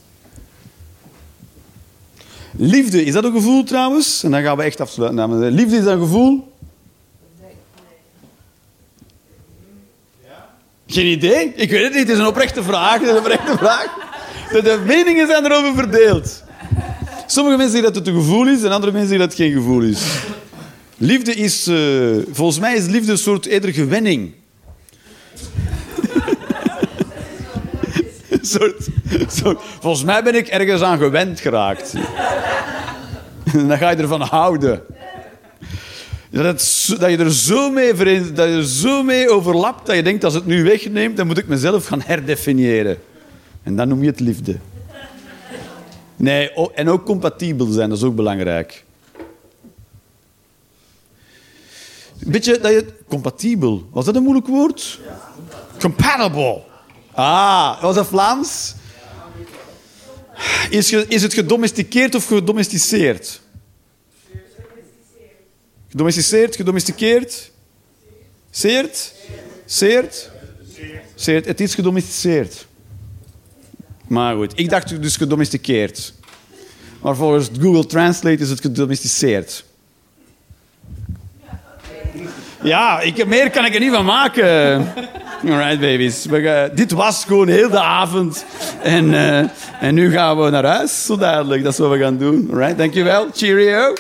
Speaker 1: Liefde, is dat een gevoel trouwens? En dan gaan we echt afsluiten. en heren. Liefde is dat een gevoel? Geen idee? Ik weet het niet. Het is een oprechte vraag. Het is een oprechte vraag. De meningen zijn erover verdeeld. Sommige mensen zeggen dat het een gevoel is en andere mensen zeggen dat het geen gevoel is. Liefde is... eh, volgens mij is liefde een soort eerder gewenning. Soort, soort- volgens mij ben ik ergens aan gewend geraakt. En dan ga je ervan houden. Dat, dat, je er zo mee vereens- dat je er zo mee overlapt dat je denkt, als het nu wegneemt, dan moet ik mezelf gaan herdefiniëren. En dan noem je het liefde. Nee, en ook compatibel zijn, dat is ook belangrijk. Beetje dat je... Compatibel, was dat een moeilijk woord? Compatible. Ah, was dat Vlaams? Is, ge- is het gedomesticeerd of gedomesticeerd? Gedomesticeerd, gedomesticeerd? Seert? Seert? Seert. Het is gedomesticeerd. Maar goed, ik dacht dus gedomesticeerd. Maar volgens Google Translate is het gedomesticeerd. Ja, ik, meer kan ik er niet van maken. Alright, babies. Dit was gewoon heel de avond. En, eh, en nu gaan we naar huis, zo duidelijk. Dat is wat we gaan doen. Alright, dankjewel. Cheerio.